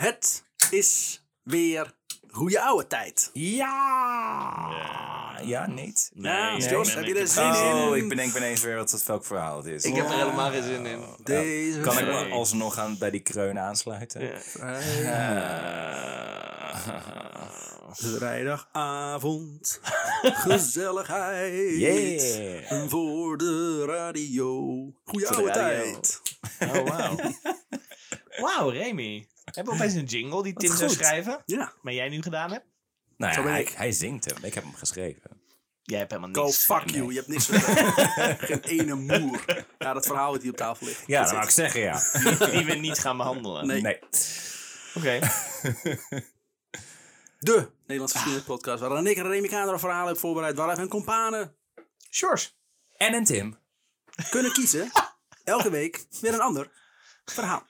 Het is weer goede oude tijd. Ja! Ja, niet? Ja, nee, Jos, nee, heb nee, je er ik- zin in? Oh, ik bedenk ineens weer wat, welk verhaal het is. Ik heb er helemaal geen zin in. Deze Kan ik Nee. me alsnog aan, bij die kreun aansluiten? Ja. Vrijdagavond, gezelligheid. Yeah! Voor de radio. Goeie oude radio. tijd. Oh, wauw. Wauw, Remy. Hebben we opeens een jingle die Tim zou goed. schrijven? Ja, Maar jij nu gedaan hebt? Nou Zo ja, ben hij, ik. hij zingt hem. Ik heb hem geschreven. Jij hebt helemaal go niks. fuck Nee. you. Je hebt niks. Geen ene moer. Ja, dat verhaal dat hier op tafel ligt. Ja, Dat het. ik zeggen, ja. Die we niet gaan behandelen. Nee. Nee. Oké. De Nederlandse geschiedenispodcast waarin ik en Remy Kader een verhaal heb voorbereid waaruit mijn companen Sjors. En een Tim. kunnen kiezen. Elke week weer een ander verhaal.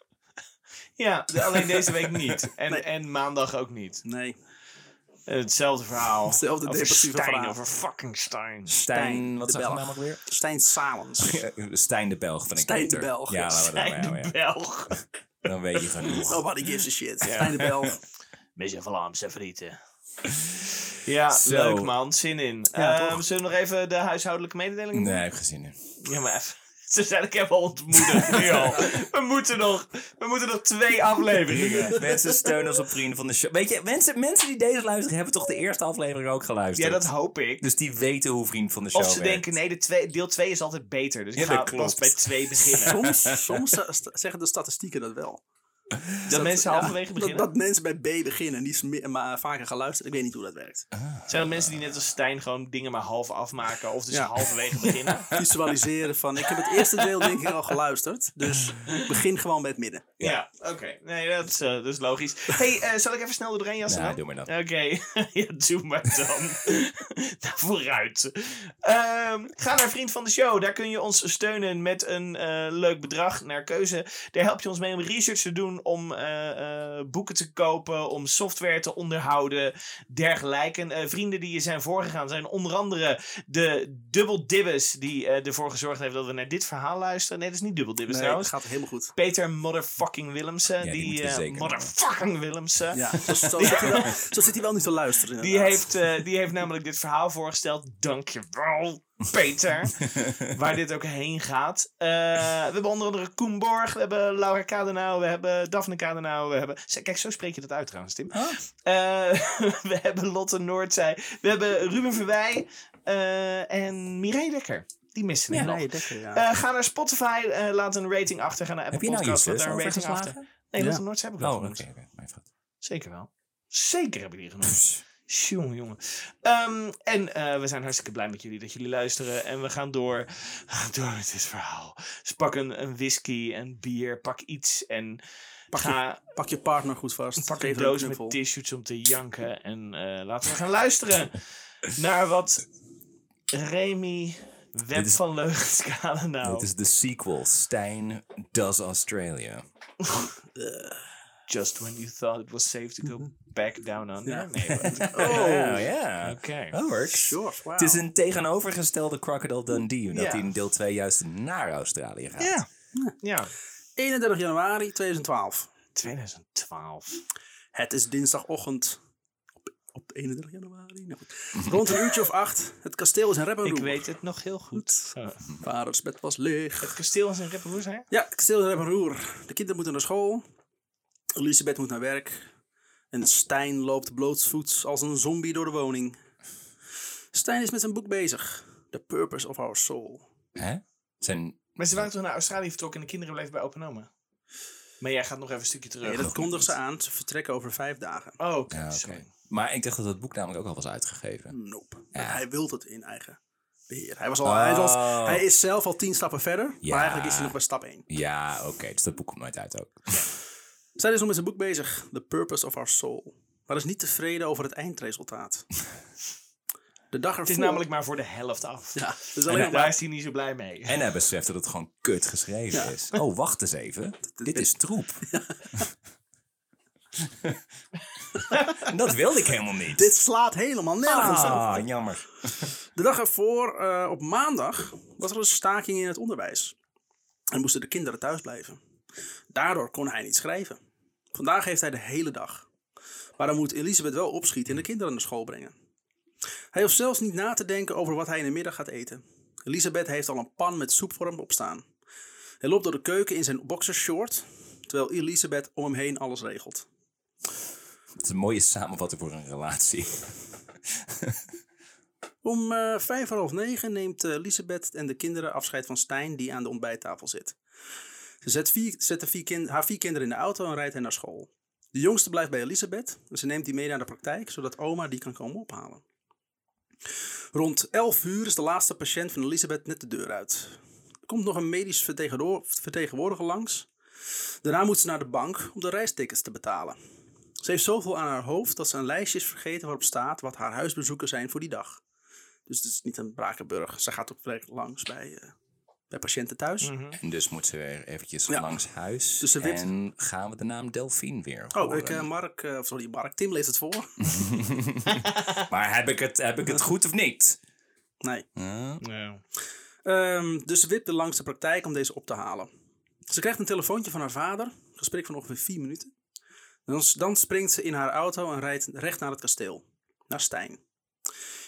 Ja, de- alleen deze week niet. En, Nee. en maandag ook niet. Nee. Hetzelfde verhaal. Hetzelfde over depressieve Stijn, verhaal. over fucking Stijn. Stijn, wat de Belg. ook weer? Stijn Salens. Stijn de Belg van ik Stijn de. Belg. Ja, laten we dat Stijn de ja. Belg. Dan weet je genoeg. Nobody gives a shit. Stijn de Belg. Met je Vlaamse frieten. Ja, Zo. leuk man. Zin in. Ja, Ehm, zullen we nog even de huishoudelijke mededelingen doen? Nee, heb ik gezien in. Ja, maar even. Ze zijn ik helemaal ontmoedigd nu al. We moeten nog, we moeten nog twee afleveringen. Mensen steunen ons op vrienden van de show. Weet je, mensen, mensen die deze luisteren hebben toch de eerste aflevering ook geluisterd? Ja, dat hoop ik. Dus die weten hoe vriend van de show Of ze werkt. denken, nee, de twee, deel 2 is altijd beter. Dus ik Ja, ga pas bij 2 beginnen. Soms, soms sta- zeggen de statistieken dat wel. Dat mensen Ja, halverwege beginnen. dat mensen bij B beginnen. Die is maar vaker geluisterd. Ik weet niet hoe dat werkt. Zijn dat mensen die net als Stijn gewoon dingen maar half afmaken. Of dus Ja. halverwege beginnen. Visualiseren van, ik heb het eerste deel denk ik al geluisterd. Dus begin gewoon bij het midden. Ja, oké. Nee, dat is, eh, dat is logisch. hey, eh, zal ik even snel er doorheen jassen? Ja, dan? doe maar dat. Oké, ja, doe maar dan. nou, vooruit. Ehm, ga naar Vriend van de Show. Daar kun je ons steunen met een eh, leuk bedrag naar keuze. Daar help je ons mee om research te doen, om eh, eh, boeken te kopen, om software te onderhouden, dergelijke. Eh, vrienden die je zijn voorgegaan zijn onder andere de Double Dibbes, die eh, ervoor gezorgd heeft dat we naar dit verhaal luisteren. Nee, dat is niet Double Dibbes Nee, trouwens. gaat helemaal goed. Peter Motherfucking Willemsen. Ja, die eh, Motherfucking Willemsen. Ja, zo, zo, zit hij wel, zo zit hij wel niet te luisteren. Die heeft, eh, die heeft namelijk dit verhaal voorgesteld. Dankjewel, Peter. waar dit ook heen gaat. Eh, we hebben onder andere Koen Borg. We hebben Laura Kadenau. We hebben Daphne Kadenau. We hebben... Kijk, zo spreek je dat uit trouwens, Tim. Oh. Eh, we hebben Lotte Noordzij. We hebben Ruben Verwij. eh, en Mireille Dekker. Die missen we Ja, nog. nee, Dekker, ja. Eh, ga naar Spotify. eh, laat een rating achter. Ga naar Apple Heb nou Podcasts. laat een rating achter. Nee, Ja. Lotte Noordzij heb ik wel Oh, oké. genoemd. oké. Mijn fout. Zeker wel. Zeker heb ik die genoemd. Jongen, jongen. Ehm, en eh, we zijn hartstikke blij met jullie dat jullie luisteren. En we gaan door, door met dit verhaal. Dus pak een, een whisky, een bier, pak iets en Pak ga, Pak je partner goed vast. pak een doos met tissues om te janken. En eh, laten we gaan luisteren naar wat Remy Web is- van Leugens nou. Dit is de sequel. Stijn Does Australia. Just when you thought it was safe to go back down under. Ja. Nee, wat- Oh, Ja, ja. oké. Dat werkt. sure. Wow. Het is een tegenovergestelde Crocodile Dundee. Omdat Ja. hij in deel 2 juist naar Australië gaat. Ja. Ja. 31 januari 2012. 2012. Het is dinsdagochtend. Op, op 31 januari. Nou goed. Rond een uurtje of acht. Het kasteel is in Reppenroe. Ik weet het nog heel goed. Oh. Vaders bed was leeg. Het kasteel is in Rippenroer, hè? Ja, het kasteel is in Reppenroer. De kinderen moeten naar school. Elisabeth moet naar werk. En Stijn loopt blootsvoets als een zombie door de woning. Stijn is met zijn boek bezig. The Purpose of Our Soul. Hè? Zijn... Maar ze waren toch naar Australië vertrokken en de kinderen bleven bij open oma? Maar jij gaat nog even een stukje terug. Nee, dat kondigt ze aan. Ze vertrekken over vijf dagen. Oh, oké. Ja. Maar ik dacht dat het boek namelijk ook al was uitgegeven. Nope. Ja. Hij wil het in eigen beheer. Hij, was al, hij, was, Oh. hij is zelf al tien stappen verder. Ja. Maar eigenlijk is hij nog bij stap één. Ja, oké. Dus dat boek komt nooit uit ook. Zij is nog met zijn boek bezig. The Purpose of Our Soul. Maar is niet tevreden over het eindresultaat. De dag ervoor... Het is namelijk maar voor de helft af. Ja, dus En daar maar... is hij niet zo blij mee. En hij beseft dat het gewoon kut geschreven Ja. is. Oh, wacht eens even. Dit is troep. dat wilde ik helemaal niet. Dit slaat helemaal nergens op. ah, jammer. De dag ervoor, eh, op maandag, was er een staking in het onderwijs. En moesten de kinderen thuis blijven. Daardoor kon hij niet schrijven. Vandaag heeft hij de hele dag. Maar dan moet Elisabeth wel opschieten en de kinderen naar school brengen. Hij hoeft zelfs niet na te denken over wat hij in de middag gaat eten. Elisabeth heeft al een pan met soep voor hem opstaan. Hij loopt door de keuken in zijn boxershort, terwijl Elisabeth om hem heen alles regelt. Het is een mooie samenvatting voor een relatie. Om eh, vijf voor half negen neemt eh, Elisabeth en de kinderen afscheid van Stijn, die aan de ontbijttafel zit. Ze zet, vier, zet vier haar vier kinderen in de auto en rijdt hen naar school. De jongste blijft bij Elisabeth en ze neemt die mee naar de praktijk, zodat oma die kan komen ophalen. Rond 11 uur is de laatste patiënt van Elisabeth net de deur uit. Er komt nog een medisch vertegenwoor- vertegenwoordiger langs. Daarna moet ze naar de bank om de reistickets te betalen. Ze heeft zoveel aan haar hoofd dat ze een lijstje is vergeten waarop staat wat haar huisbezoeken zijn voor die dag. Dus het is niet een Brakenburg. Ze gaat ook langs bij, eh, bij patiënten thuis. En dus moet ze weer eventjes Ja. langs huis. Dus ze wipt- En gaan we de naam Delphine weer Oh, horen. ik, eh, Mark, eh, sorry, Mark, Tim leest het voor. Maar heb ik, het, heb ik het goed of niet? Nee. Ja. Ehm, dus ze wipte langs de praktijk om deze op te halen. Ze krijgt een telefoontje van haar vader, gesprek van ongeveer vier minuten. Dan, dan springt ze in haar auto en rijdt recht naar het kasteel, naar Stijn.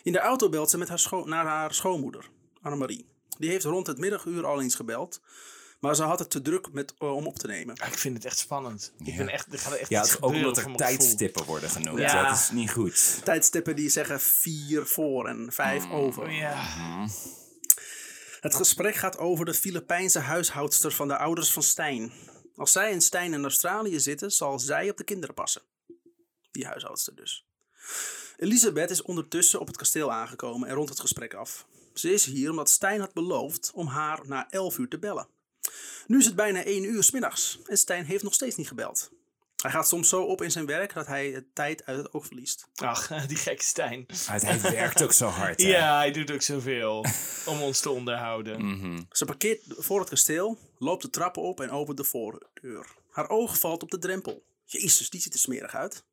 In de auto belt ze met haar naar haar schoonmoeder, Annemarie. Die heeft rond het middaguur al eens gebeld, maar ze had het te druk met, eh, om op te nemen. Ik vind het echt spannend. Ik Ja. ben echt, er gaat echt Ja, iets het is ook omdat er tijdstippen worden genoemd. Ja. Dat is niet goed. Tijdstippen die zeggen vier voor en vijf over. Ja. Het gesprek gaat over de Filipijnse huishoudster van de ouders van Stijn. Als zij en Stijn in Australië zitten, zal zij op de kinderen passen. Die huishoudster dus. Elisabeth is ondertussen op het kasteel aangekomen en rond het gesprek af. Ze is hier omdat Stijn had beloofd om haar na 11 uur te bellen. Nu is het bijna 1 uur 's middags en Stijn heeft nog steeds niet gebeld. Hij gaat soms zo op in zijn werk dat hij de tijd uit het oog verliest. Ach, die gekke Stijn. Hij, hij werkt ook zo hard. hè? Ja, hij doet ook zoveel om ons te onderhouden. Mhm. Ze parkeert voor het kasteel, loopt de trappen op en opent de voordeur. Haar oog valt op de drempel. Jezus, die ziet er smerig uit.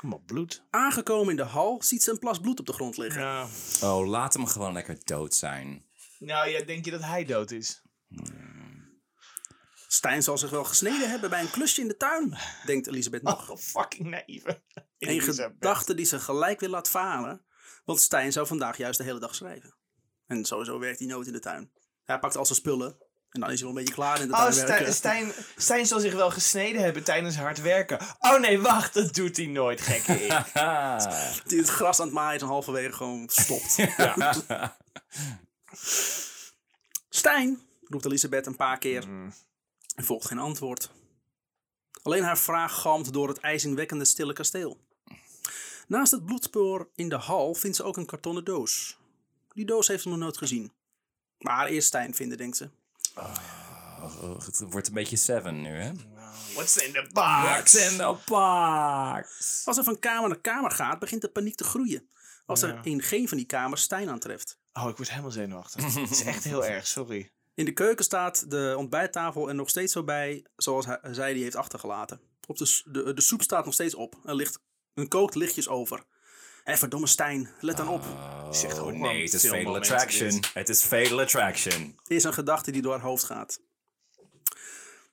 Kom op, bloed. Aangekomen in de hal ziet ze een plas bloed op de grond liggen. Ja. Oh, laat hem gewoon lekker dood zijn. Nou ja, denk je dat hij dood is? Stijn zal zich wel gesneden hebben bij een klusje in de tuin, denkt Elisabeth nog. Oh, fucking naïeve. Een gedachte die ze gelijk weer laat varen, want Stijn zou vandaag juist de hele dag schrijven. En sowieso werkt hij nooit in de tuin. Hij pakt al zijn spullen en dan is hij wel een beetje klaar in de Oh, Stijn, werken. Stijn, Stijn zal zich wel gesneden hebben tijdens hard werken. Oh nee, wacht, dat doet hij nooit, gekke ik. Die het gras aan het maaien is en halverwege gewoon stopt. Stijn, roept Elisabeth een paar keer. Er volgt geen antwoord. Alleen haar vraag galmt door het ijzingwekkende stille kasteel. Naast het bloedspoor in de hal vindt ze ook een kartonnen doos. Die doos heeft ze nog nooit gezien. Maar eerst Stijn vinden, denkt ze. Oh, het wordt een beetje Seven nu, hè? What's in the box? in the box. Als ze van kamer naar kamer gaat, begint de paniek te groeien. Als Ja. er in geen van die kamers Stijn aantreft. Oh, ik word helemaal zenuwachtig. Het is echt heel erg, sorry. In de keuken staat de ontbijttafel er nog steeds zo bij zoals hij, zij die heeft achtergelaten. Op de, de soep staat nog steeds op. Er ligt een kookt lichtjes over. Hé, verdomme Stijn, let dan op. Zegt Oh gewoon nee, het is Fatal Attraction. Het is Fatal Attraction. Is een gedachte die door haar hoofd gaat.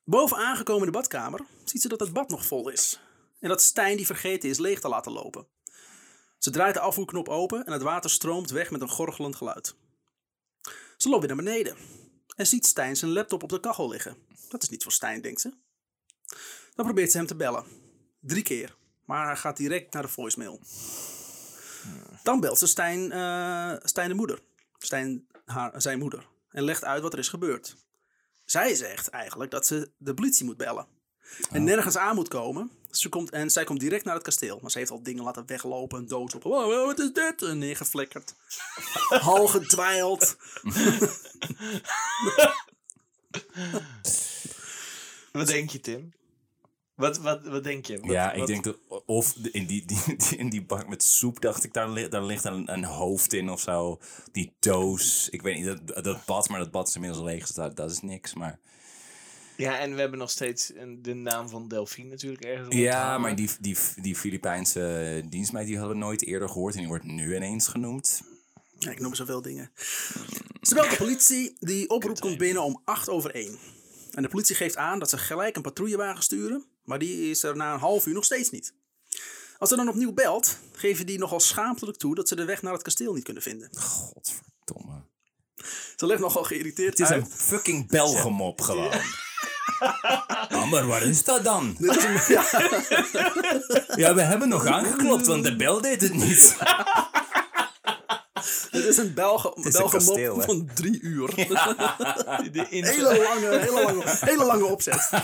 Boven aangekomen in de badkamer ziet ze dat het bad nog vol is. En dat Stijn die vergeten is leeg te laten lopen. Ze draait de afvoerknop open en het water stroomt weg met een gorgelend geluid. Ze loopt weer naar beneden en ziet Stijn zijn laptop op de kachel liggen. Dat is niet voor Stijn, denkt ze. Dan probeert ze hem te bellen. Drie keer, maar hij gaat direct naar de voicemail. Dan belt ze Stijn, eh, Stijn de moeder. Stijn, haar, zijn moeder. En legt uit wat er is gebeurd. Zij zegt eigenlijk dat ze de politie moet bellen. En nergens aan moet komen. Ze komt, en zij komt direct naar het kasteel. Maar ze heeft al dingen laten weglopen. Een dood op. Oh, wat is dit? En neergeflikkerd. Hal gedwijld. Wat denk je, Tim? Wat, wat, wat denk je? Wat- ja, ik wat- denk dat... Of in die, die, die- in die bak met soep dacht ik, daar, li- daar ligt een, een hoofd in of zo. Die doos. Ik weet niet, dat, dat bad, maar dat bad is inmiddels leeg. Dus dat, dat is niks, maar... Ja, en we hebben nog steeds een, de naam van Delphine natuurlijk ergens Ja, maar die, die, die Filipijnse dienstmeid die hadden we nooit eerder gehoord. En die wordt nu ineens genoemd. Ja, ik noem zoveel dingen. Ze belt de politie. Die oproep komt binnen om 8 over 1. En de politie geeft aan dat ze gelijk een patrouillewagen sturen. Maar die is er na een half uur nog steeds niet. Als ze dan opnieuw belt, geven die nogal schaamtelijk toe dat ze de weg naar het kasteel niet kunnen vinden. Godverdomme. Ze legt nogal geïrriteerd Het is uit. een fucking Belgemop gewoon. Maar waar is dat dan? Ja, we hebben nog aangeklopt, want de bel deed het niet. dit is een Belge, is een kasteel, hè? van drie uur. Hele lange, hele lange, hele lange opzet.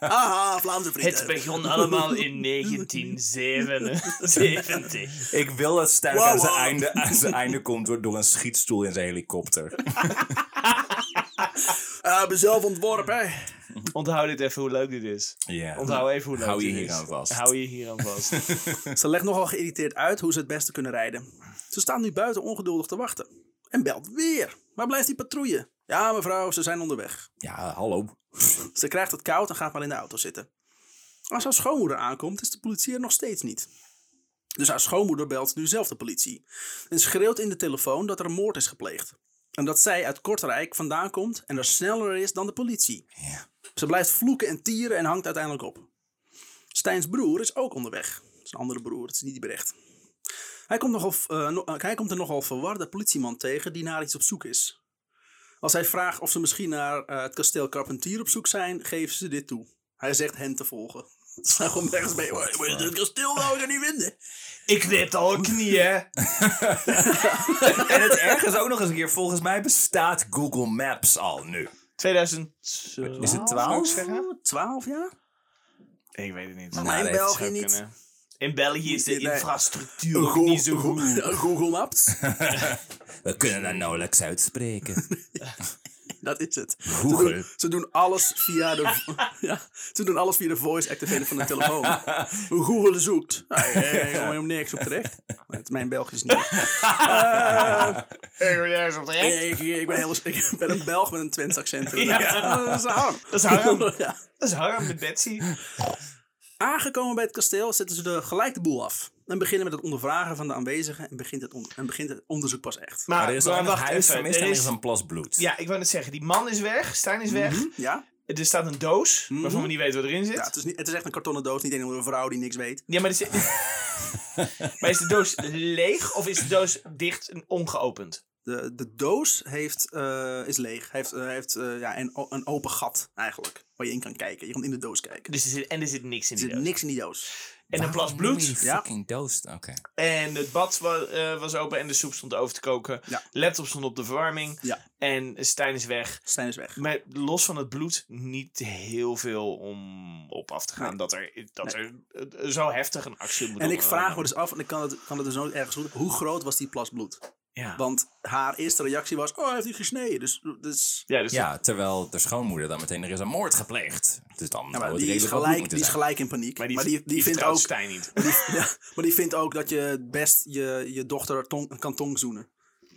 Aha, Vlaamse vrienden. Het begon allemaal in 1977. Ik wil dat Stijn Wow, aan, zijn wow. einde, aan zijn einde komt door, door een schietstoel in zijn helikopter. Ah, ben zelf ontworpen. hè. Onthoud dit even hoe leuk dit is. Onthoud even hoe leuk Hou je dit hier is. aan vast. Hou je hier aan vast. Ze legt nogal geïrriteerd uit hoe ze het beste kunnen rijden. Ze staan nu buiten ongeduldig te wachten. En belt weer. Waar blijft die patrouille? Ja, mevrouw, ze zijn onderweg. Ja, hallo. Ze krijgt het koud en gaat maar in de auto zitten. Als haar schoonmoeder aankomt, is de politie er nog steeds niet. Dus haar schoonmoeder belt nu zelf de politie. En schreeuwt in de telefoon dat er een moord is gepleegd. En dat zij uit Kortrijk vandaan komt en er sneller is dan de politie. Ja. Ze blijft vloeken en tieren en hangt uiteindelijk op. Stijns broer is ook onderweg. Dat is een andere broer, het is niet die berecht. Hij komt, nogal, no- eh, hij komt een nogal verwarde politieman tegen die naar iets op zoek is. Als hij vraagt of ze misschien naar eh, het kasteel Carpentier op zoek zijn, geven ze dit toe. Hij zegt hen te volgen. Ze zijn gewoon nergens mee. "Waar- waar is Het kasteel nou ik er niet vinden. Ik weet al knieën. En het erg is ook nog eens een keer, volgens mij bestaat Google Maps al nu. 2000. Is het 12? zeggen? 12 jaar? Ik weet het niet. Maar Nou, in België niet. kunnen. In België is de infrastructuur ook niet zo goed. Google, Google Maps? We kunnen dat nauwelijks uitspreken. Dat is het. Ze Google. doen, ze doen alles via de, ja, ze doen alles via de voice activator van de telefoon. Google zoekt. Ik kom helemaal niks op terecht. Maar Het is mijn Belgisch niet. Eh, ik, ik, ben heel, ik ben een Belg met een Twents accent. Ja. dat is Harm. Dat is Harm. Ja. Dat is Harm met Betsy. Aangekomen bij het kasteel zetten ze de, gelijk de boel af. En beginnen met het ondervragen van de aanwezigen en begint het, on- en begint het onderzoek pas echt. Maar er is al een wacht huis even, vermist er en er is- een plas bloed. Ja, ik wou net zeggen, die man is weg, Stijn is weg. Ja? Er staat een doos, waarvan we niet weten wat erin zit. ja het, is niet, het is echt een kartonnen doos, niet een of andere vrouw die niks weet. Ja, maar, maar is de doos leeg of is de doos dicht en ongeopend? De, de doos heeft, eh, is leeg. Heeft, eh, heeft eh, ja, een, een open gat eigenlijk. Waar je in kan kijken. Je kan in de doos kijken. Dus er zit, en er zit niks in Er die zit doos. niks in die doos. En een plas bloed. Die Ja. fucking doos. Oké. En het bad wa- eh, was open en de soep stond over te koken. Ja. Laptop stond op de verwarming. Ja. En Stijn is weg. Stijn is weg. Maar los van het bloed, niet heel veel om op af te gaan. Nee. Dat er, dat er eh, zo heftig een actie moet En ik vraag me dus af, en ik kan het, kan het dus nooit ergens goed. Hoe groot was die plas bloed? Ja, Want haar eerste reactie was: Oh, hij heeft hij gesneden. Dus, dus ja, dus Ja, terwijl de schoonmoeder dan meteen er is een moord gepleegd. Dus dan ja, maar die, is gelijk, die is gelijk in paniek. maar die, maar die, die, vindt ook, Stijn niet. die, ja, maar die vindt ook dat je best je, je dochter tong, kan tongzoenen.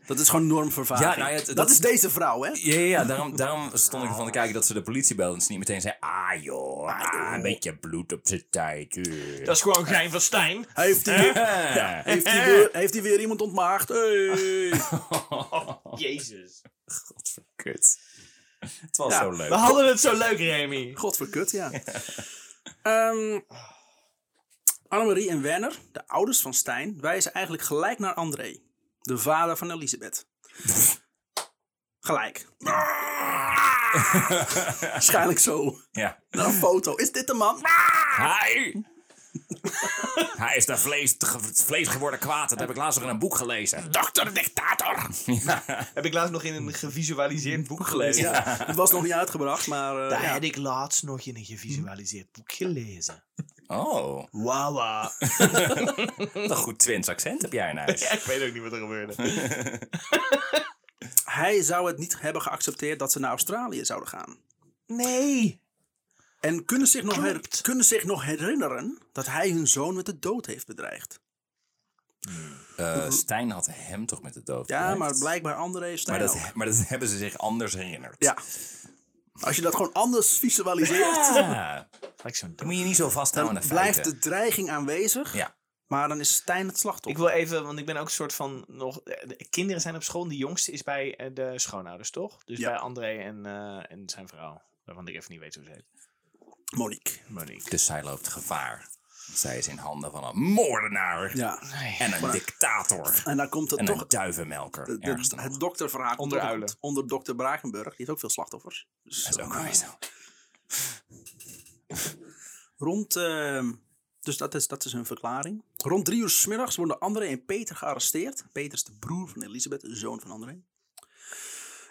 Dat is gewoon normvervaging. Ja, nou ja, dat, dat- is deze vrouw, hè? Ja, ja, ja daarom, daarom stond ik ervan te kijken dat ze de politie belden. En ze niet meteen zei, ah joh, ah, een beetje bloed op zijn tijd. eh." Dat is gewoon gein van Stijn. Heeft hij weer, heeft hij weer, heeft hij weer iemand ontmaagd? Hey. Jezus. Godverkut. Het was Ja, zo leuk. We hadden het zo leuk, Remy. Godverkut, ja. Ehm Annemarie en Werner, de ouders van Stijn, wijzen eigenlijk gelijk naar André, de vader van Elisabeth. Gelijk. Waarschijnlijk zo. Ja. Naar een foto. Is dit de man? Hij! Hij is de vlees, vlees geworden kwaad. Dat heb ik laatst nog in een boek gelezen. Dokter Dictator. Heb ik laatst nog in een gevisualiseerd boek gelezen. Ja, het was nog niet uitgebracht, maar... eh, Dat ja. heb ik laatst nog in een gevisualiseerd boek gelezen. Oh, Wawa. wat een goed Twins accent heb jij in huis. Ja, ik weet ook niet wat er gebeurde. Hij zou het niet hebben geaccepteerd dat ze naar Australië zouden gaan. Nee. En kunnen zich, nog her- kunnen zich nog herinneren dat hij hun zoon met de dood heeft bedreigd. Eh, Stijn had hem toch met de dood Ja, bedreigd? maar blijkbaar André maar Stijn dat, ook. maar dat hebben ze zich anders herinnerd. Ja. Als je dat gewoon anders visualiseert, Ja. Dan moet je niet zo vasthouden dan aan de blijft de dreiging aanwezig. Ja. Maar dan is Stijn het Ik slachtoffer. wil even, want ik ben ook een soort van nog. eh, de kinderen zijn op school. en Die jongste is bij eh, de schoonouders, toch? Dus Ja. bij André en, eh, en zijn vrouw. Waarvan ik even niet weet hoe ze heet. Monique. Monique. Dus zij loopt gevaar. Zij is in handen van een moordenaar. Ja. En een dictator. En dan komt het En toch... een duivenmelker. de- de- het dokterverhaal Onder uilen. onder dokter Brakenburg. Die heeft ook veel slachtoffers. Dus, Dat is ook wel zo. Rond, ehm, dus dat is, dat is hun verklaring. Rond drie uur s middags worden André en Peter gearresteerd. Peter is de broer van Elisabeth, de zoon van André.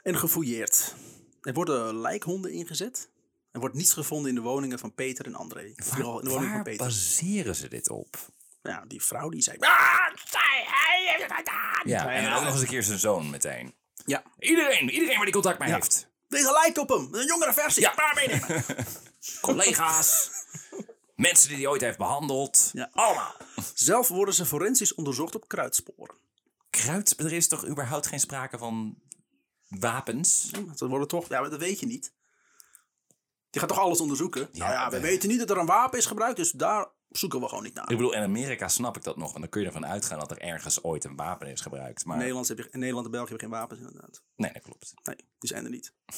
En gefouilleerd. Er worden lijkhonden ingezet. Er wordt niets gevonden in de woningen van Peter en André. Vooral in de woning van Waar Peter. baseren ze dit op? Ja, die vrouw die zei... "Ah, zij, hij heeft het gedaan." Ja, en dan ja. ook nog eens een keer zijn zoon meteen. Ja, Iedereen, iedereen waar die contact mee Ja. heeft. deze lijkt op hem. Een jongere versie. Ja. Maar meenemen. Collega's. mensen die hij ooit heeft behandeld. Ja. Allemaal. Zelf worden ze forensisch onderzocht op kruidsporen. Kruid, er is toch überhaupt geen sprake van wapens? Want Ze worden toch... Ja, maar dat weet je niet. Je gaat toch alles onderzoeken? nou ja, we we- weten niet dat er een wapen is gebruikt, dus daar zoeken we gewoon niet naar. Ik bedoel, in Amerika snap ik dat nog. Want dan kun je ervan uitgaan dat er ergens ooit een wapen is gebruikt. Maar In Nederland, heb je, in Nederland en België hebben geen wapens inderdaad. nee, dat klopt. Nee, die zijn er niet.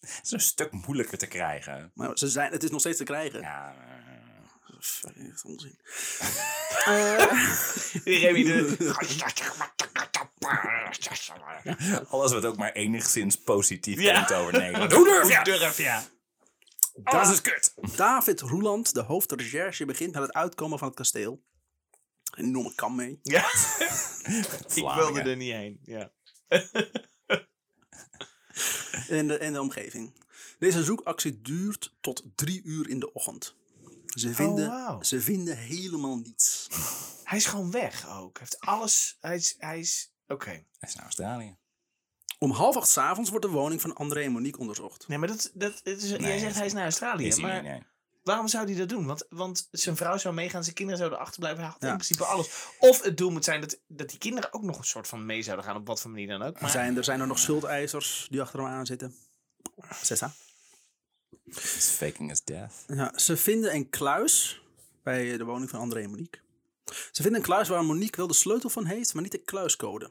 Het is een stuk moeilijker te krijgen. Maar ze zijn, het is nog steeds te krijgen. Ja, Dat is echt onzin. Remy de... alles wat ook maar enigszins positief Ja. over Nederland. Hoe durf je? Durf, ja. Dat is kut. David Roeland, de hoofdrecherche, begint met het uitkomen van het kasteel. Een enorme kam mee. Ja. Ik wilde er niet heen. Ja. En de, en de omgeving. Deze zoekactie duurt tot drie uur in de ochtend. Ze vinden, wauw. ze vinden helemaal niets. Hij is gewoon weg ook. Hij heeft alles... Hij is... Hij is... Oké. Hij is naar Australië. Om half acht 's avonds wordt de woning van André en Monique onderzocht. Nee, maar dat, dat, het is, jij zegt hij is naar Australië. Is hij maar niet, nee. waarom zou hij dat doen? Want, want zijn vrouw zou meegaan, zijn kinderen zouden achterblijven. Hij had Ja. in principe alles. Of het doel moet zijn dat, dat die kinderen ook nog een soort van mee zouden gaan. Op wat voor manier dan ook. Er Maar, zijn, er zijn er nog schuldeisers die achter hem aan zitten. Zessa. It's faking his death. Ja, ze vinden een kluis bij de woning van André en Monique. Ze vinden een kluis waar Monique wel de sleutel van heeft, maar niet de kluiscode.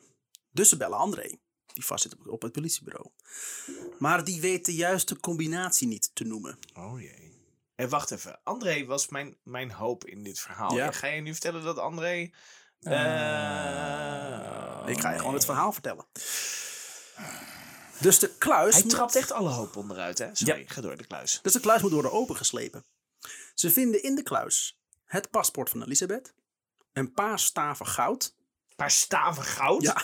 Dus ze bellen André, die vastzit op, op het politiebureau. Maar die weet de juiste combinatie niet te noemen. Oh jee. En wacht even. André was mijn, mijn hoop in dit verhaal. Ja. Ga je nu vertellen dat André... Eh, Ik ga je gewoon het verhaal vertellen. Dus de kluis... Hij trapt echt alle hoop onderuit, hè? Sorry, ga door de kluis. Dus de kluis moet worden opengeslepen. Ze vinden in de kluis het paspoort van Elisabeth, een paar staven goud. Een paar staven goud? Ja,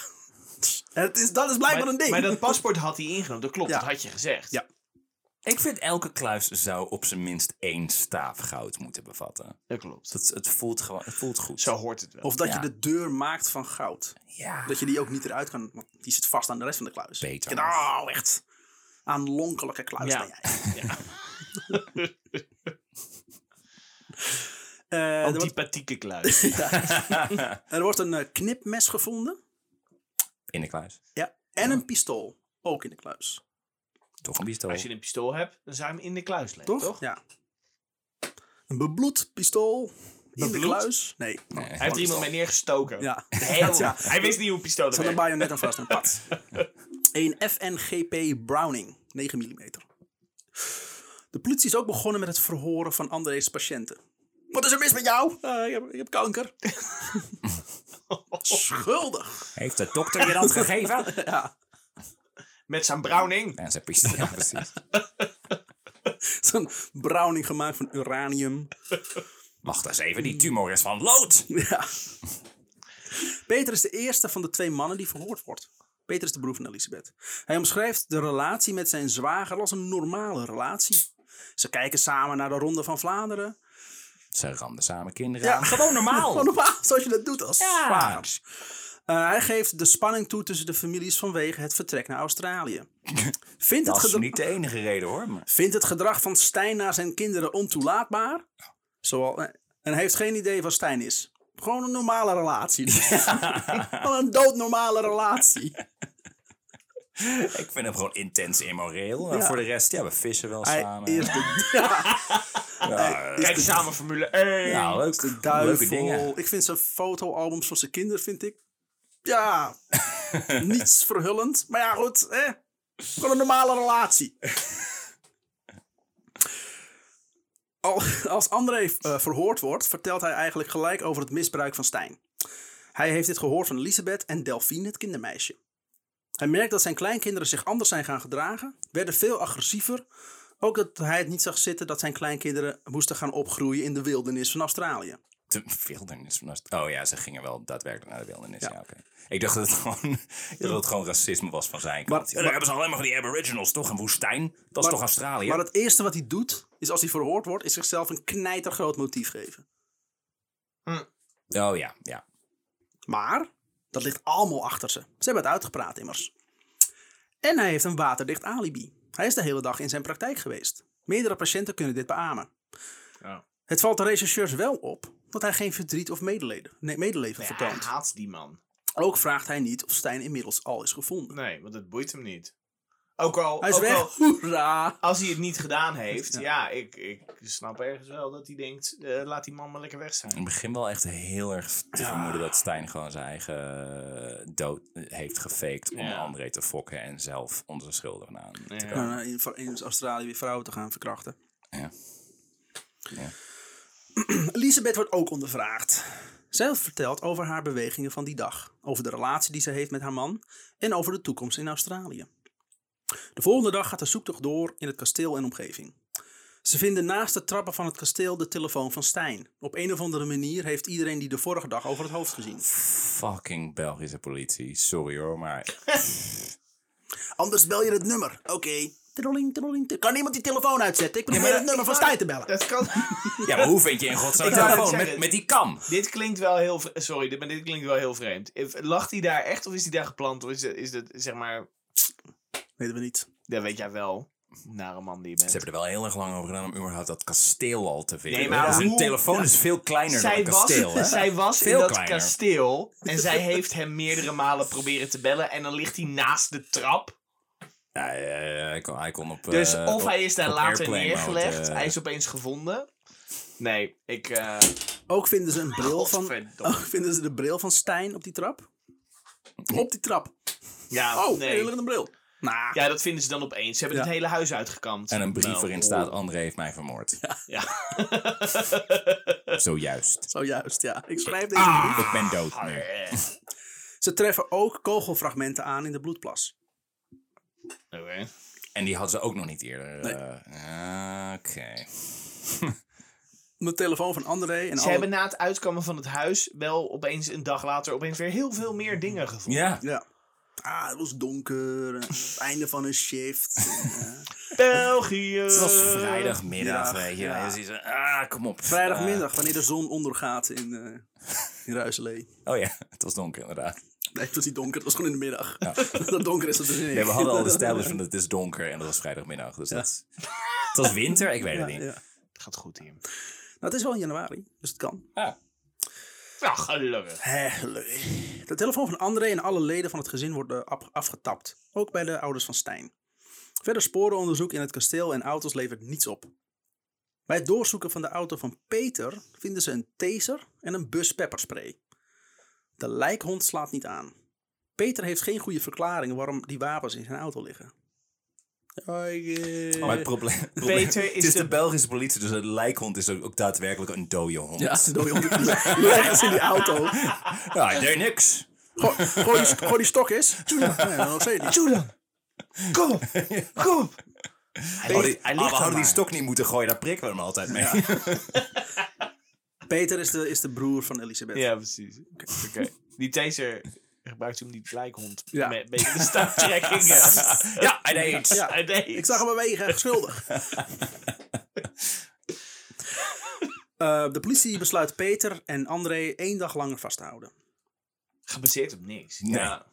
het is, dat is blijkbaar maar, een ding. maar dat paspoort had hij ingenomen. Dat klopt, Ja. dat had je gezegd. Ja. Ik vind elke kluis zou op zijn minst één staaf goud moeten bevatten. Dat klopt. Dat, het, voelt gewoon, het voelt goed. Zo hoort het wel. Of dat Ja. je de deur maakt van goud. Ja. Dat je die ook niet eruit kan, want die zit vast aan de rest van de kluis. Beter Oh, echt. Aanlonkelijke kluis Ja. ben jij. Ja. Eh, Antipathieke kluis. er wordt een eh, knipmes gevonden. In de kluis. Ja. En een pistool. Ook in de kluis. Toch een pistool. Als je een pistool hebt, dan zou je hem in de kluis leggen, Toch? toch? Ja. Een bebloed pistool. In de Bebloed? kluis. Nee. Nee. Hij heeft er iemand mee neergestoken. Ja. Heel, Ja. Hij wist niet hoe een pistool Zat een werkt. bajonet aan vast en pat. Een FNGP Browning, 9 mm. De politie is ook begonnen met het verhoren van André's patiënten. Wat is er mis met jou? "Eh, ik, heb, ik heb kanker. Schuldig. Heeft de dokter je dat gegeven? Ja, Met zijn Browning. En zijn pistool. Ja, precies. zo'n browning gemaakt van uranium. Wacht eens even, die tumor is van lood. Ja. Peter is de eerste van de twee mannen die verhoord wordt. Peter is de broer van Elisabeth. Hij omschrijft de relatie met zijn zwager als een normale relatie. Ze kijken samen naar de Ronde van Vlaanderen. Ze randen samen kinderen Ja. aan. Gewoon normaal. Gewoon normaal, zoals je dat doet als Ja. Eh, hij geeft de spanning toe tussen de families vanwege het vertrek naar Australië. Vindt het, Dat is gedra- niet de enige reden hoor. Maar vindt het gedrag van Stijn naar zijn kinderen ontoelaatbaar. Zoal, eh, en heeft geen idee wat Stijn is. Gewoon een normale relatie. Gewoon een doodnormale relatie. ik vind hem gewoon intens immoreel. Ja. voor de rest, ja, we vissen wel Hij samen. is de, ja, Ja, Kijk samen Formule 1. ja, leuk. de Leuke duivel. dingen. Ik vind zijn fotoalbums van zijn kinderen, vind ik... Ja, niets verhullend. Maar ja, goed. Gewoon een normale relatie. Al- Als André eh, verhoord wordt, vertelt hij eigenlijk gelijk over het misbruik van Stijn. Hij heeft dit gehoord van Elisabeth en Delphine, het kindermeisje. Hij merkt dat zijn kleinkinderen zich anders zijn gaan gedragen, werden veel agressiever. Ook dat hij het niet zag zitten dat zijn kleinkinderen moesten gaan opgroeien in de wildernis van Australië. De wildernis van Aust- Oh ja, ze gingen wel daadwerkelijk naar de wildernis. Ja. oké. Ik dacht dat het gewoon, ik dacht dat het gewoon racisme was van zijn kant. Maar- hebben ze alleen maar van die aboriginals, toch? Een woestijn? Dat is toch Australië? Maar het eerste wat hij doet, is als hij verhoord wordt, is zichzelf een knijtergroot motief geven. Oh ja, ja. Maar dat ligt allemaal achter ze. Ze hebben het uitgepraat immers. En hij heeft een waterdicht alibi. Hij is de hele dag in zijn praktijk geweest. Meerdere patiënten kunnen dit beamen. Ja. Het valt de rechercheurs wel op dat hij geen verdriet of medeleven, nee, medeleven Ja, hij vertoont. haat die man. Ook vraagt hij niet of Stijn inmiddels al is gevonden. Nee, want het boeit hem niet. Ook al, Hij is ook weg. al Hoera! als hij het niet gedaan heeft, Ja. ja, ik, ik snap ergens wel dat hij denkt, eh, laat die man maar lekker weg Ik zijn. begin wel echt heel erg te Ja. vermoeden dat Stijn gewoon zijn eigen eh, dood eh, heeft gefaked om Ja. André te fokken en zelf onze schuldigen aan te komen. Uh, in, in Australië weer vrouwen te gaan verkrachten. Ja. Ja. Elisabeth wordt ook ondervraagd. Zij vertelt over haar bewegingen van die dag, over de relatie die ze heeft met haar man en over de toekomst in Australië. De volgende dag gaat de zoektocht door in het kasteel en omgeving. Ze vinden naast de trappen van het kasteel de telefoon van Stijn. Op een of andere manier heeft iedereen die de vorige dag over het hoofd gezien. Fucking Belgische politie. Sorry hoor, maar Anders bel je het nummer. Oké. Tid- Kan iemand die telefoon uitzetten? Ik probeer maar het nummer van Stijn te bellen. Dat kan. Ja, maar hoe vind je in godsnaam Ik telefoon met, met die kam? dit klinkt wel heel... Sorry, dit- maar dit klinkt wel heel vreemd. Lacht hij daar echt of is hij daar geplant? Of is het, is het zeg maar... Weten we niet. Dat weet jij wel. Nare man die je bent. Ze hebben er wel heel erg lang over gedaan om überhaupt dat kasteel al te vinden. Nee, maar een hoe- telefoon is veel kleiner dan zij een kasteel, was, zij was in Veel dat kleiner. kasteel en zij heeft hem meerdere malen proberen te bellen en dan ligt hij naast de trap. Ja, ja, ja, hij, kon, hij kon op... Dus eh, of op- hij is daar later neergelegd, mode, eh, hij is opeens gevonden. Nee, ik... eh, Ook vinden ze een bril van. Ook vinden ze de bril van Stijn op die trap. Op die trap. ja, Oh, nee. een bril. Nou, Ja, dat vinden ze dan opeens. Ze hebben Ja. het hele huis uitgekamd. En een brief Nou, waarin staat, André heeft mij vermoord. Ja. Zojuist. zojuist, ja. Ik schrijf deze brief. Ik ben dood nu. Ze treffen ook kogelfragmenten aan in de bloedplas. Oké. En die hadden ze ook nog niet eerder. eh, Oké. De telefoon van André en Ze alle- hebben na het uitkomen van het huis wel opeens een dag later opeens weer heel veel meer dingen gevonden. Ja. Ja. Ah, het was donker. en Het einde van een shift. eh, België. Het was vrijdagmiddag, ja, weet je. ja. Dus ze, ah, kom op. vrijdagmiddag, wanneer de zon ondergaat in, eh in Ruiselee. Oh ja, het was donker inderdaad. Nee, het was niet donker, het was gewoon in de middag. dat donker is dat dus niet. Nee, we hadden al established van het is donker en dat was vrijdagmiddag. Dus dat het was winter, ik weet het niet. ja. Het gaat goed hier. Nou, het is wel in januari, dus het kan. Ah. Ja. De telefoon van André en alle leden van het gezin worden af- afgetapt. Ook bij de ouders van Stijn. Verder sporenonderzoek in het kasteel en auto's levert niets op. Bij het doorzoeken van de auto van Peter vinden ze een taser en een bus pepperspray. De lijkhond slaat niet aan. Peter heeft geen goede verklaring waarom die wapens in zijn auto liggen. Ja, ik, eh, Maar het probleem, probleem- Peter is het is de, de- Belgische politie, dus een lijkhond is ook, ook daadwerkelijk een dode hond. Ja, de dode hond. Ze in die auto. Ja, hij deed niks. Gooi, gooi, die, gooi die stok eens. Dan. Kom op. Kom op. Hij Oh, die, hij ah, we hadden die stok niet moeten gooien, daar prikken we hem altijd mee. Peter is de, is de broer van Elisabeth. Ja, precies. Oké. Die taser gebruikt toen die lijkhond. Ja. Met een beetje de stuiptrekkingen. ja, hij deed. Ja. Hij deed Ik zag hem bewegen, schuldig. Eh, de politie besluit Peter en André één dag langer vast te houden. Gebaseerd op niks. Nee. Ja.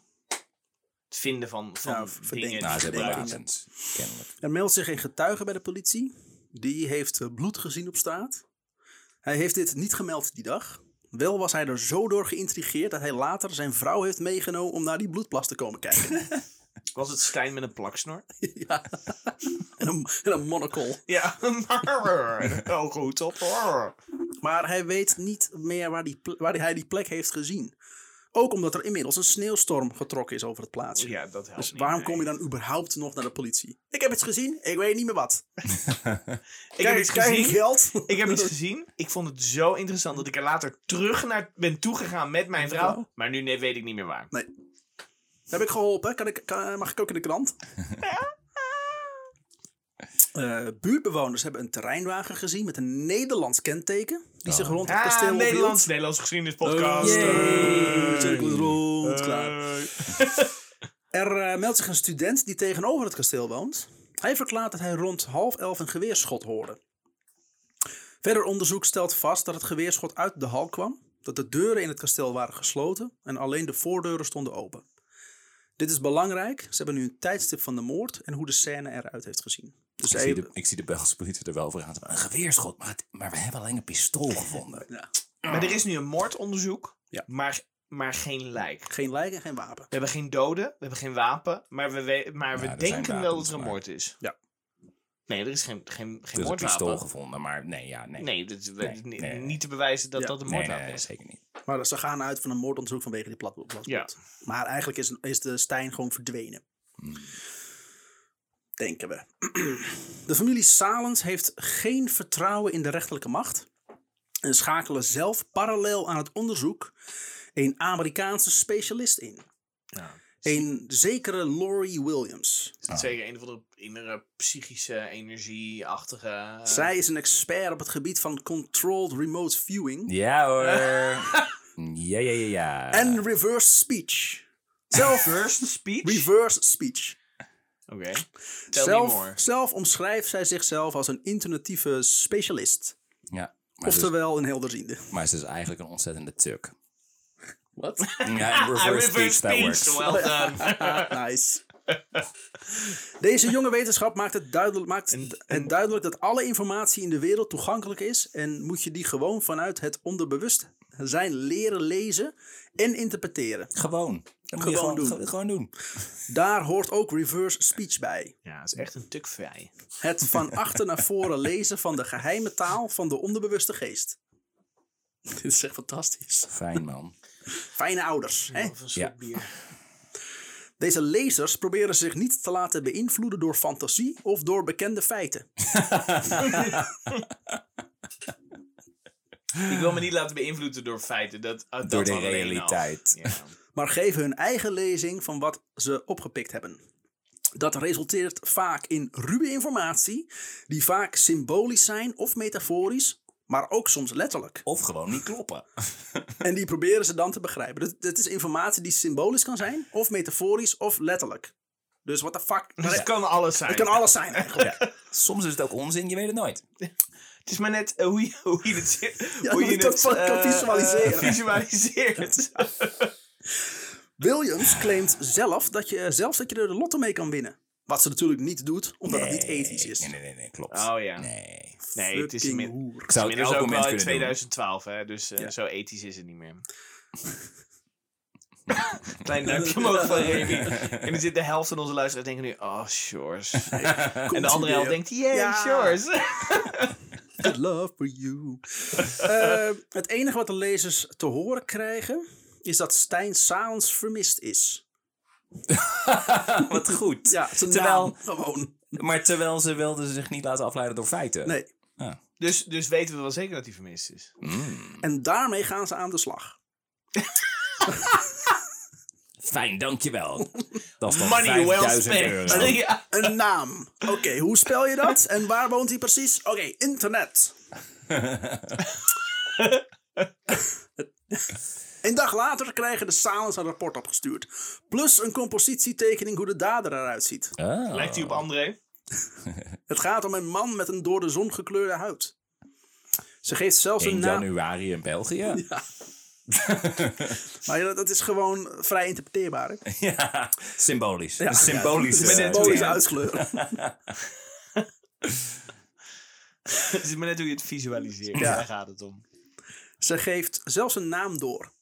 Het vinden van, van Ja, verdenk- dingen. Nou, die ze kennelijk. Er meldt zich een getuige bij de politie. Die heeft eh, bloed gezien op straat. Hij heeft dit niet gemeld die dag. Wel was hij er zo door geïntrigeerd dat hij later zijn vrouw heeft meegenomen om naar die bloedplas te komen kijken. Was het Stijn met een plaksnor? ja. en, een, en een monocle. Ja. Goed op. Maar hij weet niet meer waar, die, waar hij die plek heeft gezien. Ook omdat er inmiddels een sneeuwstorm getrokken is over het plaatsje. Ja, dat helpt Dus niet, waarom nee. kom je dan überhaupt nog naar de politie? Ik heb iets gezien, ik weet niet meer wat. Ik heb iets gezien. geld? Ik heb iets gezien. Ik vond het zo interessant dat ik er later terug naar ben toegegaan met mijn vrouw. Maar nu nee, weet ik niet meer waar. Heb ik geholpen? Kan ik, kan, mag ik ook in de krant? Eh, buurtbewoners hebben een terreinwagen gezien met een Nederlands kenteken. Die zich rond het Ah, kasteel Nederlands. Nederlands geschiedenispodcast. Cirkel is rond, klaar. Er eh, meldt zich een student die tegenover het kasteel woont. Hij verklaart dat hij rond half elf een geweerschot hoorde. Verder onderzoek stelt vast dat het geweerschot uit de hal kwam, dat de deuren in het kasteel waren gesloten en alleen de voordeuren stonden open. Dit is belangrijk. Ze hebben nu een tijdstip van de moord en hoe de scène eruit heeft gezien. Dus Ik zie, even- de, ik zie de Belgische politie er wel voor gaan. Een geweerschot, maar, het- maar we hebben alleen een pistool gevonden. ja, Maar er is nu een moordonderzoek, Ja. maar, maar geen lijk. geen lijk en geen wapen. We hebben geen doden, we hebben geen wapen, maar we, we- maar we Ja, denken wel dat er een moord is. Ja. Nee, er is geen, geen, geen Er is een moordwapen. pistool gevonden, maar nee, ja, nee. Nee, dat is we- Nee, ni- nee, nee. niet te bewijzen dat Ja. dat een nee, moordwapen nee, is. zeker niet. Maar ze gaan uit van een moordonderzoek vanwege die plat- platspot. Ja. Maar eigenlijk is, is de Stijn gewoon verdwenen. Denken we. De familie Salens heeft geen vertrouwen in de rechterlijke macht. En schakelen zelf parallel aan het onderzoek een Amerikaanse specialist in. Ja. Een zekere Laurie Williams. Is het zeker een of andere innere psychische energie-achtige... Zij is een expert op het gebied van controlled remote viewing Ja hoor. ja, ja, ja, ja. en reverse speech. Zelf First speech? reverse speech. Oké. Zelf, zelf omschrijft zij zichzelf als een intuïtieve specialist. Ja, Oftewel een helderziende. maar ze is eigenlijk een ontzettende tuk. Wat? Ja, in reverse, speech, that works. Well done. nice. Deze jonge wetenschap maakt, het duidelijk, maakt het duidelijk dat alle informatie in de wereld toegankelijk is. En moet je die gewoon vanuit het onderbewustzijn leren lezen en interpreteren. Gewoon. Dat moet je Gewoon gewoon, doen. ge- gewoon doen. Daar hoort ook reverse speech bij. Ja, het is echt een tukvij. Het van achter naar voren lezen van de geheime taal van de onderbewuste geest. Dit is echt fantastisch. Fijn man. Fijne ouders. Hè? Of een Ja. Deze lezers proberen zich niet te laten beïnvloeden door fantasie of door bekende feiten. Ik wil me niet laten beïnvloeden door feiten. Dat, uh, dat Door de realiteit. Ja. maar geven hun eigen lezing van wat ze opgepikt hebben. Dat resulteert vaak in ruwe informatie, die vaak symbolisch zijn of metaforisch, maar ook soms letterlijk. Of gewoon niet kloppen. En die proberen ze dan te begrijpen. Dit is informatie die symbolisch kan zijn, of metaforisch, of letterlijk. Dus what the fuck? Dus het kan alles zijn. Het kan alles zijn eigenlijk. Soms is het ook onzin, je weet het nooit. Het is maar net eh, hoe, je, hoe je het, Ja, hoe je je dat het kan visualiseren. visualiseert. Williams claimt zelf dat je, zelfs dat je er de lotto mee kan winnen. Wat ze natuurlijk niet doet, omdat het niet ethisch is. Nee, nee, nee, nee klopt. Oh ja. Nee. Nee, het is Fucking inmi- hoer. Ik zou het inmiddels elk ook moment wel in kunnen doen. 2012, hè, dus eh, Ja. zo ethisch is het niet meer. Klein duimpje omhoog van Remy. En er zit de helft van onze luisteraars denken nu, oh, Shores. en de andere helft denkt, yeah, Ja. Shores. Good love for you. Eh, het enige wat de lezers te horen krijgen, is dat Stijn Salens vermist is. Wat goed. Ja, terwijl, gewoon. maar terwijl ze wilden zich niet laten afleiden door feiten. Nee. Ah. dus, dus weten we wel zeker dat hij vermist is. En daarmee gaan ze aan de slag. Fijn, dankjewel. Dat is dan Money well 5000 spent. euro. Ja. Een naam. Oké, hoe spel je dat? En waar woont hij precies? Oké, internet. Een dag later krijgen de Salens een rapport opgestuurd. Plus een compositietekening hoe de dader eruit ziet. Ah. Lijkt hij op André? Het gaat om een man met een door de zon gekleurde huid. Ze geeft zelfs een 1 naam. januari in België. Maar ja, dat is gewoon vrij interpreteerbaar. Hè? Ja, symbolisch. Ja. Tweet. symbolische uitskleur. Het is maar net hoe je het visualiseert. Ja. Daar gaat het om. Ze geeft zelfs een naam door.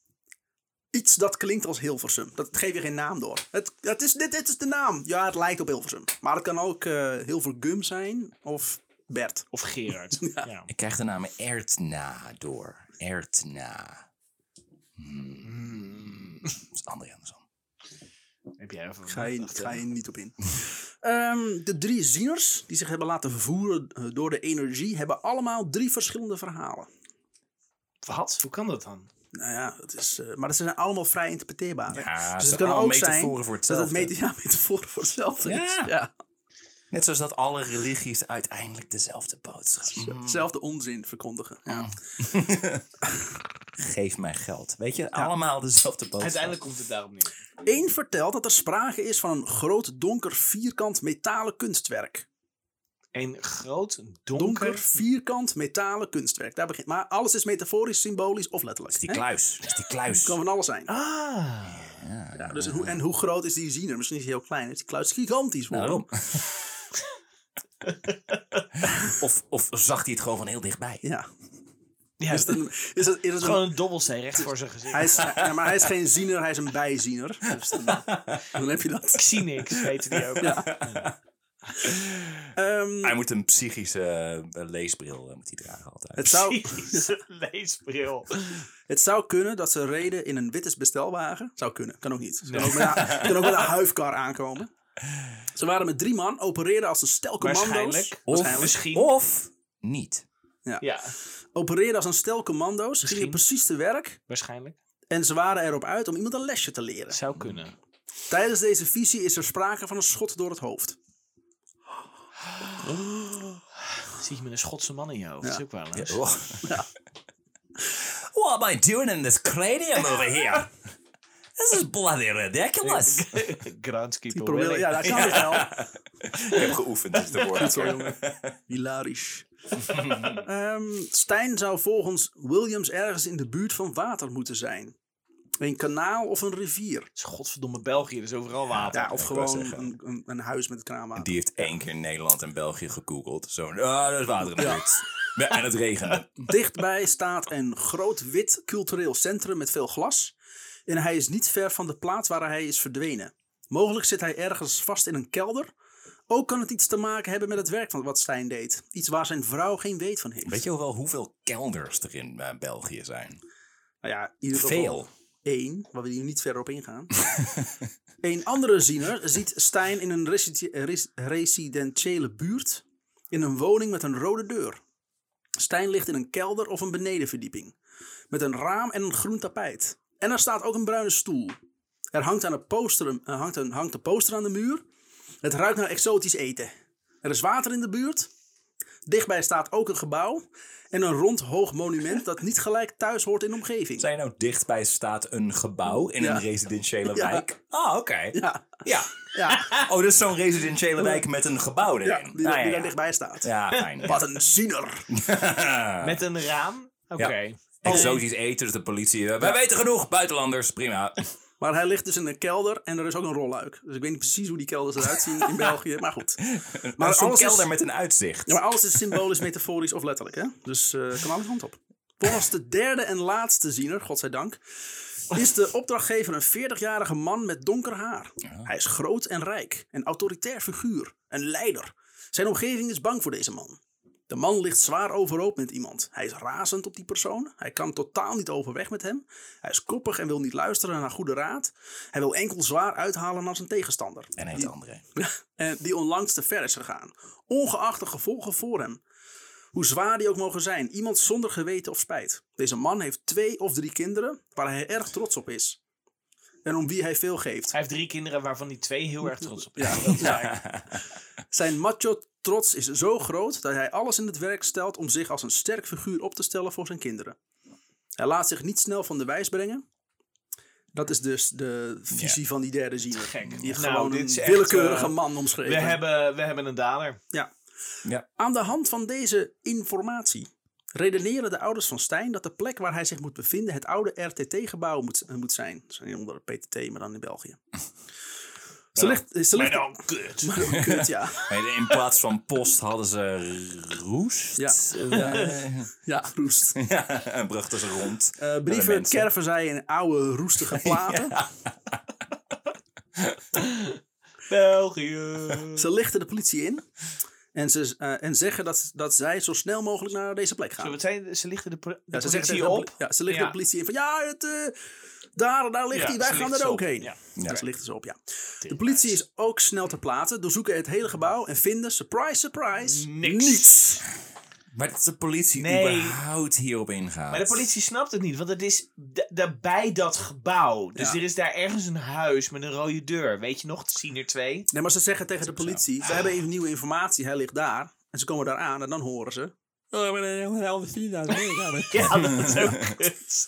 Iets dat klinkt als Hilversum. Dat geef je geen naam door. Het, het is, dit, dit is de naam. Ja, het lijkt op Hilversum. Maar het kan ook eh Hilvergum zijn of Bert. Of Gerard. Ja. Ik krijg de naam Ertna door. Ertna. Dat is André Andersson. Heb jij even Ga je, ga je niet op in. Ehm, de drie zieners die zich hebben laten vervoeren eh, door de energie hebben allemaal drie verschillende verhalen. Wat? Hoe kan dat dan? Nou ja, het is, eh, maar ze zijn allemaal vrij interpreteerbaar. Ja, dus ze het kan allemaal ook zijn metaforen voor dat het ja, metaforen voor hetzelfde is. Ja. Net zoals dat alle religies uiteindelijk dezelfde boodschap. Hetzelfde onzin verkondigen. Ja. Geef mij geld. Weet je, allemaal dezelfde boodschap. Uiteindelijk komt het daarop neer. Eén vertelt dat er sprake is van een groot donker vierkant metalen kunstwerk. Een groot, donker... Donker vierkant metalen kunstwerk. Daar begint. Maar alles is metaforisch, symbolisch of letterlijk. Dat is die hè? kluis. Dat is die kluis. kan van alles zijn. Ah. Ja, dus en, hoe, en hoe groot is die ziener? Misschien is hij heel klein. Is die kluis gigantisch voor Nou, daarom. of, of zag hij het gewoon van heel dichtbij? Ja. Ja, Is het een, is het, is het gewoon een, een dobbelsteen recht voor zijn gezicht. hij is, ja, maar hij is geen ziener, hij is een bijziener. Dus dan, dan heb je dat. Xenix heette die ook. Ehm, Hij moet een psychische eh, leesbril eh, moet hij dragen altijd. het, zou, Psychische leesbril. het zou kunnen dat ze reden in een witte bestelwagen. Zou kunnen, kan ook niet. Ze kan ook met een, ze kan ook met een huifkar aankomen. Ze waren met drie man, opereerden als een stel commando's. Waarschijnlijk. of, Waarschijnlijk. Misschien. of niet. Ja, Opereerden als een stel commando's, gingen Misschien. precies te werk. waarschijnlijk. En ze waren erop uit om iemand een lesje te leren. Zou kunnen. Tijdens deze visie is er sprake van een schot door het hoofd. Zie je met een Schotse man in je hoofd. Dat is ook wel eens. Oh. What am I doing in this cranium over here? This is bloody ridiculous. Groundskeeper Probeer, Willy. ja, dat kan wel. Ik heb geoefend, dus de woorden. Zo, jongen. Hilarisch. Ehm, Stijn zou volgens Williams ergens in de buurt van water moeten zijn. Een kanaal of een rivier. Het is godverdomme België, dus overal water. Ja, of gewoon een, een, een huis met kraanwater. Die heeft één keer Nederland en België gegoogeld. Zo, ah, er is water in de buurt. Ja, En het regende. Dichtbij staat een groot wit cultureel centrum met veel glas. En hij is niet ver van de plaats waar hij is verdwenen. Mogelijk zit hij ergens vast in een kelder. Ook kan het iets te maken hebben met het werk van wat Stijn deed. Iets waar zijn vrouw geen weet van heeft. Weet je wel hoeveel kelders er in eh, België zijn? Nou ja, in ieder geval Veel. één, waar we hier niet verder op ingaan. een andere ziener ziet Stijn in een resi- res- residentiële buurt. In een woning met een rode deur. Stijn ligt in een kelder of een benedenverdieping. Met een raam en een groen tapijt. En er staat ook een bruine stoel. Er hangt, aan een poster, een- er hangt, een, hangt een poster aan de muur. Het ruikt naar exotisch eten. Er is water in de buurt. Dichtbij staat ook een gebouw. En een rond hoog monument dat niet gelijk thuis hoort in de omgeving. Zijn nou dichtbij staat een gebouw in Ja. een residentiële Ja. wijk? Ah, oké. Ja, Ja. ja, Oh, dus zo'n residentiële wijk met een gebouw erin. ja die, Ah, die daar ja. dichtbij staat. Ja, fijn. Wat een ziener. Met een raam? Oké. Exotisch eten, dus de politie. eh, wij weten genoeg, buitenlanders, prima. Maar hij ligt dus in een kelder en er is ook een rolluik. Dus ik weet niet precies hoe die kelders eruit zien in België. Maar goed. Maar zo'n alles, kelder is, met een uitzicht. ja, maar alles is symbolisch, metaforisch of letterlijk. Hè? Dus eh kan alle kant op. Volgens de derde en laatste ziener, godzijdank, is de opdrachtgever een 40-jarige man met donker haar. Hij is groot en rijk, een autoritair figuur, een leider. Zijn omgeving is bang voor deze man. De man ligt zwaar overhoop met iemand. Hij is razend op die persoon. Hij kan totaal niet overweg met hem. Hij is koppig en wil niet luisteren naar goede raad. Hij wil enkel zwaar uithalen naar zijn tegenstander. En heet André. En die onlangs te ver is gegaan. Ongeacht de gevolgen voor hem. Hoe zwaar die ook mogen zijn. Iemand zonder geweten of spijt. Deze man heeft twee of drie kinderen waar hij erg trots op is. En om wie hij veel geeft. Hij heeft drie kinderen waarvan hij twee heel erg trots op is. Ja, Dat is Zijn macho trots is zo groot dat hij alles in het werk stelt om zich als een sterk figuur op te stellen voor zijn kinderen. Hij laat zich niet snel van de wijs brengen. Dat is dus de visie van die derde ziener. Gek. Die heeft Nou, gewoon dit een willekeurige eh, man omschreven. we, hebben, we hebben een dader. Ja. Ja. Aan de hand van deze informatie redeneren de ouders van Stijn dat de plek waar hij zich moet bevinden het oude RTT-gebouw moet, moet zijn. Dat is onder de PTT, maar dan in België. Ze ligt, ze Maar ligt, dan kut. maar dan kut, ja. Nee, In plaats van post hadden ze roest. Ja. Eh, Ja, roest. ja, en brachten ze rond. De brieven, kerven zij in oude roestige platen. België. Ze lichten de politie in. En, ze, eh, en zeggen dat, dat zij zo snel mogelijk naar deze plek Zo, gaan. wat zei, ze lichten de, Ja, politie op. Ja, ze lichten Ja. de politie in van ja, het, eh, daar, daar ligt Ja, hij, wij gaan er ook heen. Ja. Ja. ze lichten ze op, ja. De politie is ook snel ter plaatse, doorzoeken het hele gebouw en vinden, surprise, surprise, Niks. niets. Maar dat de politie Nee. überhaupt hierop ingaat. Maar de politie snapt het niet, want het is bij dat gebouw. Dus Ja. er is daar ergens een huis met een rode deur. Weet je nog, Senior 2? Nee, maar ze zeggen tegen de politie, we hebben even nieuwe informatie, hij ligt daar. En ze komen daar aan en dan horen ze. Oh, ik ben een helft zien Ja, dat is ook kut. Ze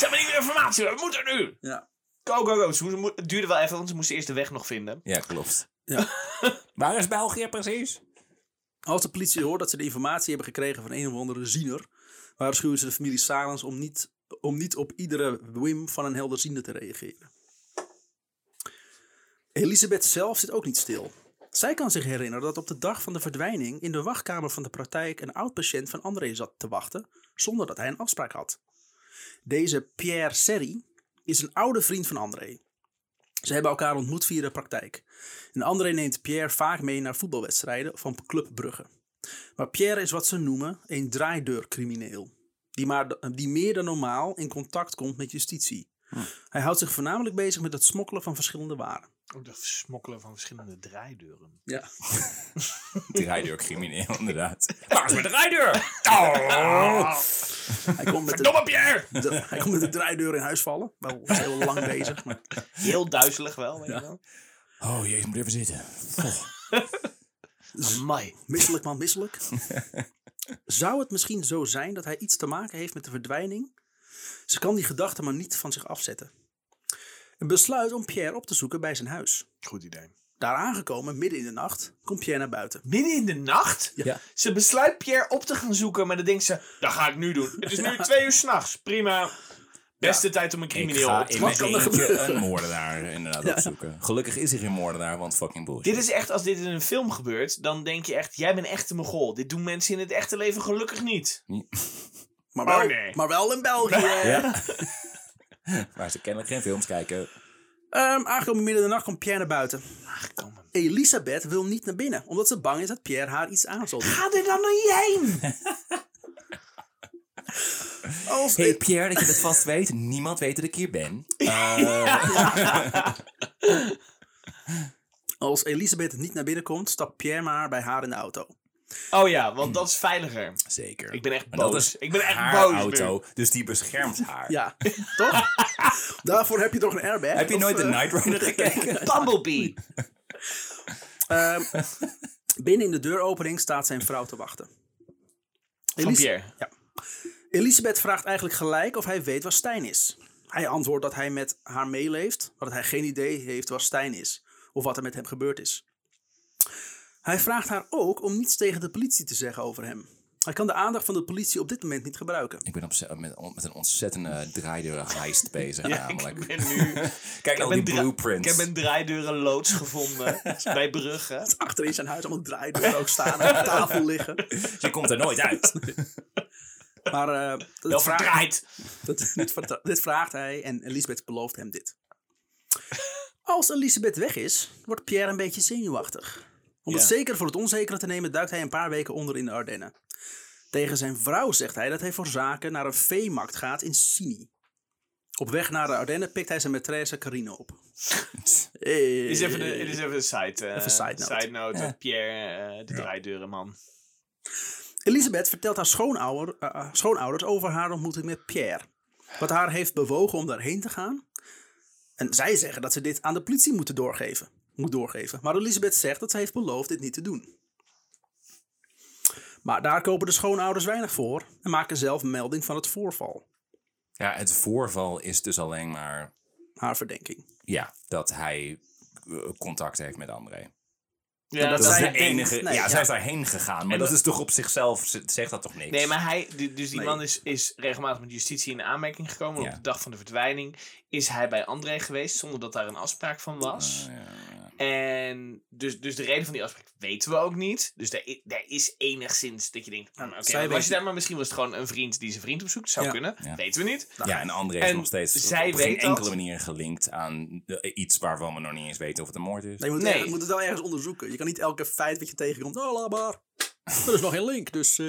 hebben niet meer informatie, we moeten nu! Ja. Go, go, go. Ze het duurde wel even, want ze moesten eerst de weg nog vinden. Ja, klopt. Ja. Waar is België precies? Als de politie hoort dat ze de informatie hebben gekregen van een of andere ziener, waarschuwen ze de familie Salens om niet, om niet op iedere whim van een helderziener te reageren. Elisabeth zelf zit ook niet stil. Zij kan zich herinneren dat op de dag van de verdwijning in de wachtkamer van de praktijk een oud-patiënt van André zat te wachten, zonder dat hij een afspraak had. Deze Pierre Serry is een oude vriend van André. Ze hebben elkaar ontmoet via de praktijk. En André neemt Pierre vaak mee naar voetbalwedstrijden van Club Brugge. Maar Pierre is wat ze noemen een draaideurcrimineel. Die, maar, die meer dan normaal in contact komt met justitie. Hij houdt zich voornamelijk bezig met het smokkelen van verschillende waren. Ook de smokkelen van verschillende draaideuren. Ja. Draaideurcrimineel, inderdaad. Waar is mijn draaideur? Hij, komt met de, Domme Pierre! de- hij komt met de draaideur in huis vallen. Wel heel lang bezig. Maar Heel duizelig wel, weet je wel. Oh jezus, moet even zitten. Amai. misselijk man, misselijk. Zou het misschien zo zijn dat hij iets te maken heeft met de verdwijning? Ze kan die gedachte maar niet van zich afzetten. Een besluit om Pierre op te zoeken bij zijn huis. Goed idee. Daar aangekomen, midden in de nacht, komt Pierre naar buiten. Midden in de nacht? Ja. Ze besluit Pierre op te gaan zoeken, maar dan denkt ze, dat ga ik nu doen. Het is nu twee uur s'nachts. Prima. Beste tijd om een crimineel op te pakken. eentje een moordenaar inderdaad opzoeken. Gelukkig is er geen moordenaar, want fucking bullshit. Dit is echt, als dit in een film gebeurt, dan denk je echt, jij bent echt een mogol. Dit doen mensen in het echte leven gelukkig niet. Maar wel, Oh, nee. maar wel in België. Ja. Waar ze kennelijk geen films kijken. Ehm, aangekomen midden in de nacht komt Pierre naar buiten. Aangekomen. Elisabeth wil niet naar binnen, omdat ze bang is dat Pierre haar iets aan zal doen. Ga er dan niet heen! Als, Hey Pierre, dat je het vast weet. Niemand weet dat ik hier ben. als Elisabeth niet naar binnen komt, stapt Pierre maar bij haar in de auto. Oh ja, want dat is veiliger. Zeker. Ik ben echt dat boos. is Ik ben echt haar boos nu. auto, dus die beschermt haar. Ja, toch? Daarvoor heb je toch een airbag? Heb je Of, nooit de eh, Night Rider gekeken? Bumblebee. ehm, binnen in de deuropening staat zijn vrouw te wachten. Van Elis- Pierre. Elisabeth vraagt eigenlijk gelijk of hij weet waar Stijn is. Hij antwoordt dat hij met haar meeleeft, maar dat hij geen idee heeft waar Stijn is of wat er met hem gebeurd is. Hij vraagt haar ook om niets tegen de politie te zeggen over hem. Hij kan de aandacht van de politie op dit moment niet gebruiken. Ik ben op, met, met een ontzettende draaideuren heist bezig namelijk. Ik ben nu... Kijk heb, die blueprints. ik heb een draaideuren loods gevonden bij Brugge. Achterin zijn huis allemaal draaideuren ook staan en op tafel liggen. Je komt er nooit uit. Maar eh, dat Wel vraagt- verdraaid. Dat, dit, dit vraagt hij en Elisabeth belooft hem dit. Als Elisabeth weg is, wordt Pierre een beetje zenuwachtig. Om het Ja. zeker voor het onzekere te nemen, duikt hij een paar weken onder in de Ardennen. Tegen zijn vrouw zegt hij dat hij voor zaken naar een veemarkt gaat in Sini. Op weg naar de Ardennen pikt hij zijn maîtresse Carine op. Hey. Is even dit is even een side, eh, Even side note. side note. Pierre, eh, de draaideurenman. Elisabeth vertelt haar schoonouder, eh, eh, schoonouders over haar ontmoeting met Pierre. Wat haar heeft bewogen om daarheen te gaan. En zij zeggen dat ze dit aan de politie moeten doorgeven. Moet doorgeven. Maar Elisabeth zegt dat ze heeft beloofd dit niet te doen. Maar daar kopen de schoonouders weinig voor en maken zelf melding van het voorval. Ja, het voorval is dus alleen maar Haar verdenking. ja, dat hij eh, contact heeft met André. Ja, dat Dat is zij de denkt- enige. nee, ja, ja. zij is daarheen gegaan. Maar En dat dat- is toch op zichzelf, zegt dat toch niks? Nee, maar hij, dus die Nee. man is, is regelmatig met justitie in aanmerking gekomen. Ja. Op de dag van de verdwijning is hij bij André geweest zonder dat daar een afspraak van was. Ja, ja. En dus, dus de reden van die afspraak weten we ook niet. Dus daar, i- daar is enigszins dat je denkt, hm, oké, zij was je daar, maar misschien was het gewoon een vriend die zijn vriend opzoekt. Zou Ja. kunnen, Ja. weten we niet. Ja, en André is En nog steeds zij op geen enkele dat. manier gelinkt aan de- iets waarvan we nog niet eens weten of het een moord is. Nee, je moet, Nee. ergens- je moet het wel ergens onderzoeken. Je kan niet elke feit wat je tegenkomt. Oh, laat maar. Er is nog geen link, dus eh,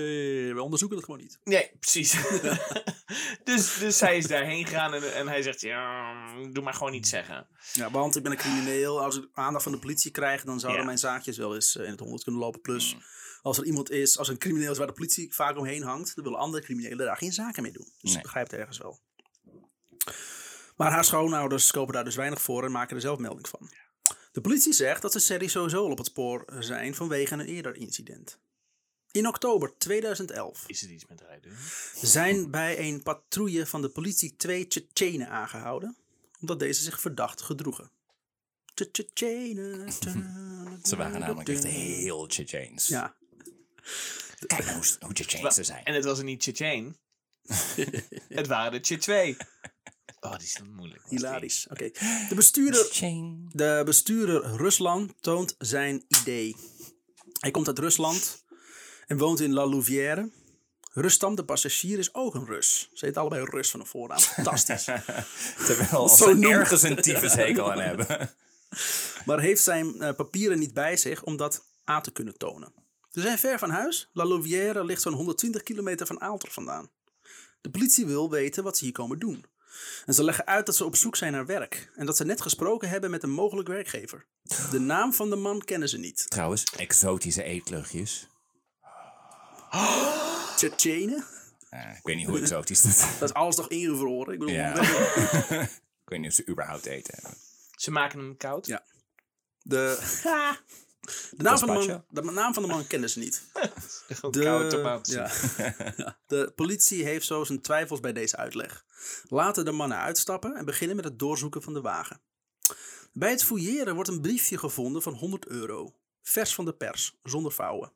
we onderzoeken het gewoon niet. Nee, precies. dus, dus zij is daarheen gegaan en, en hij zegt, ja, doe maar gewoon niet zeggen. Ja, want ik ben een crimineel. Als ik aandacht van de politie krijg, dan zouden Ja. mijn zaakjes wel eens eh, in het honderd kunnen lopen. Plus, Mm. als er iemand is, als er een crimineel is waar de politie vaak omheen hangt, dan willen andere criminelen daar geen zaken mee doen. Dus Nee. ik begrijp het ergens wel. Maar haar schoonouders kopen daar dus weinig voor en maken er zelf melding van. De politie zegt dat ze Sherry sowieso al op het spoor zijn vanwege een eerder incident. In oktober 2011 Is het iets met rijden? zijn bij een patrouille van de politie twee Tsjetsjenen aangehouden, omdat deze zich verdacht gedroegen. Tsjetsjenen. Ze waren namelijk echt heel Checheens. Ja, Kijk nou hoe, hoe Checheens ze zijn. En het was er niet Tsjetsjen. het waren de Tsjetsjee. Oh, die is dan moeilijk. was die. hilarisch. Oké. De, bestuurder, de bestuurder Rusland toont zijn idee. Hij komt uit Rusland en woont in La Louvière. Rustam, de passagier, is ook een Rus. Ze heet allebei Rus van de voornaam. Fantastisch. Terwijl als ze noemen. ergens een tyfushekel aan hebben. maar heeft zijn eh, papieren niet bij zich om dat aan te kunnen tonen. Ze zijn ver van huis. La Louvière ligt zo'n 120 kilometer van Aalter vandaan. De politie wil weten wat ze hier komen doen. En ze leggen uit dat ze op zoek zijn naar werk. En dat ze net gesproken hebben met een mogelijk werkgever. De naam van de man kennen ze niet. Trouwens, exotische eetluchtjes. Tsjetsjenen? Eh, ik weet niet hoe exotisch dat is. Dat is alles nog ingevroren. Ik bedoel, Ja. ik weet niet of ze überhaupt eten hebben. Ze maken hem koud. Ja. de, de, naam van de, man, de naam van de man kennen ze niet. De, koude. Ja. de politie heeft zo zijn twijfels bij deze uitleg. Laten de mannen uitstappen en beginnen met het doorzoeken van de wagen. Bij het fouilleren wordt een briefje gevonden van 100 euro. Vers van de pers, zonder vouwen.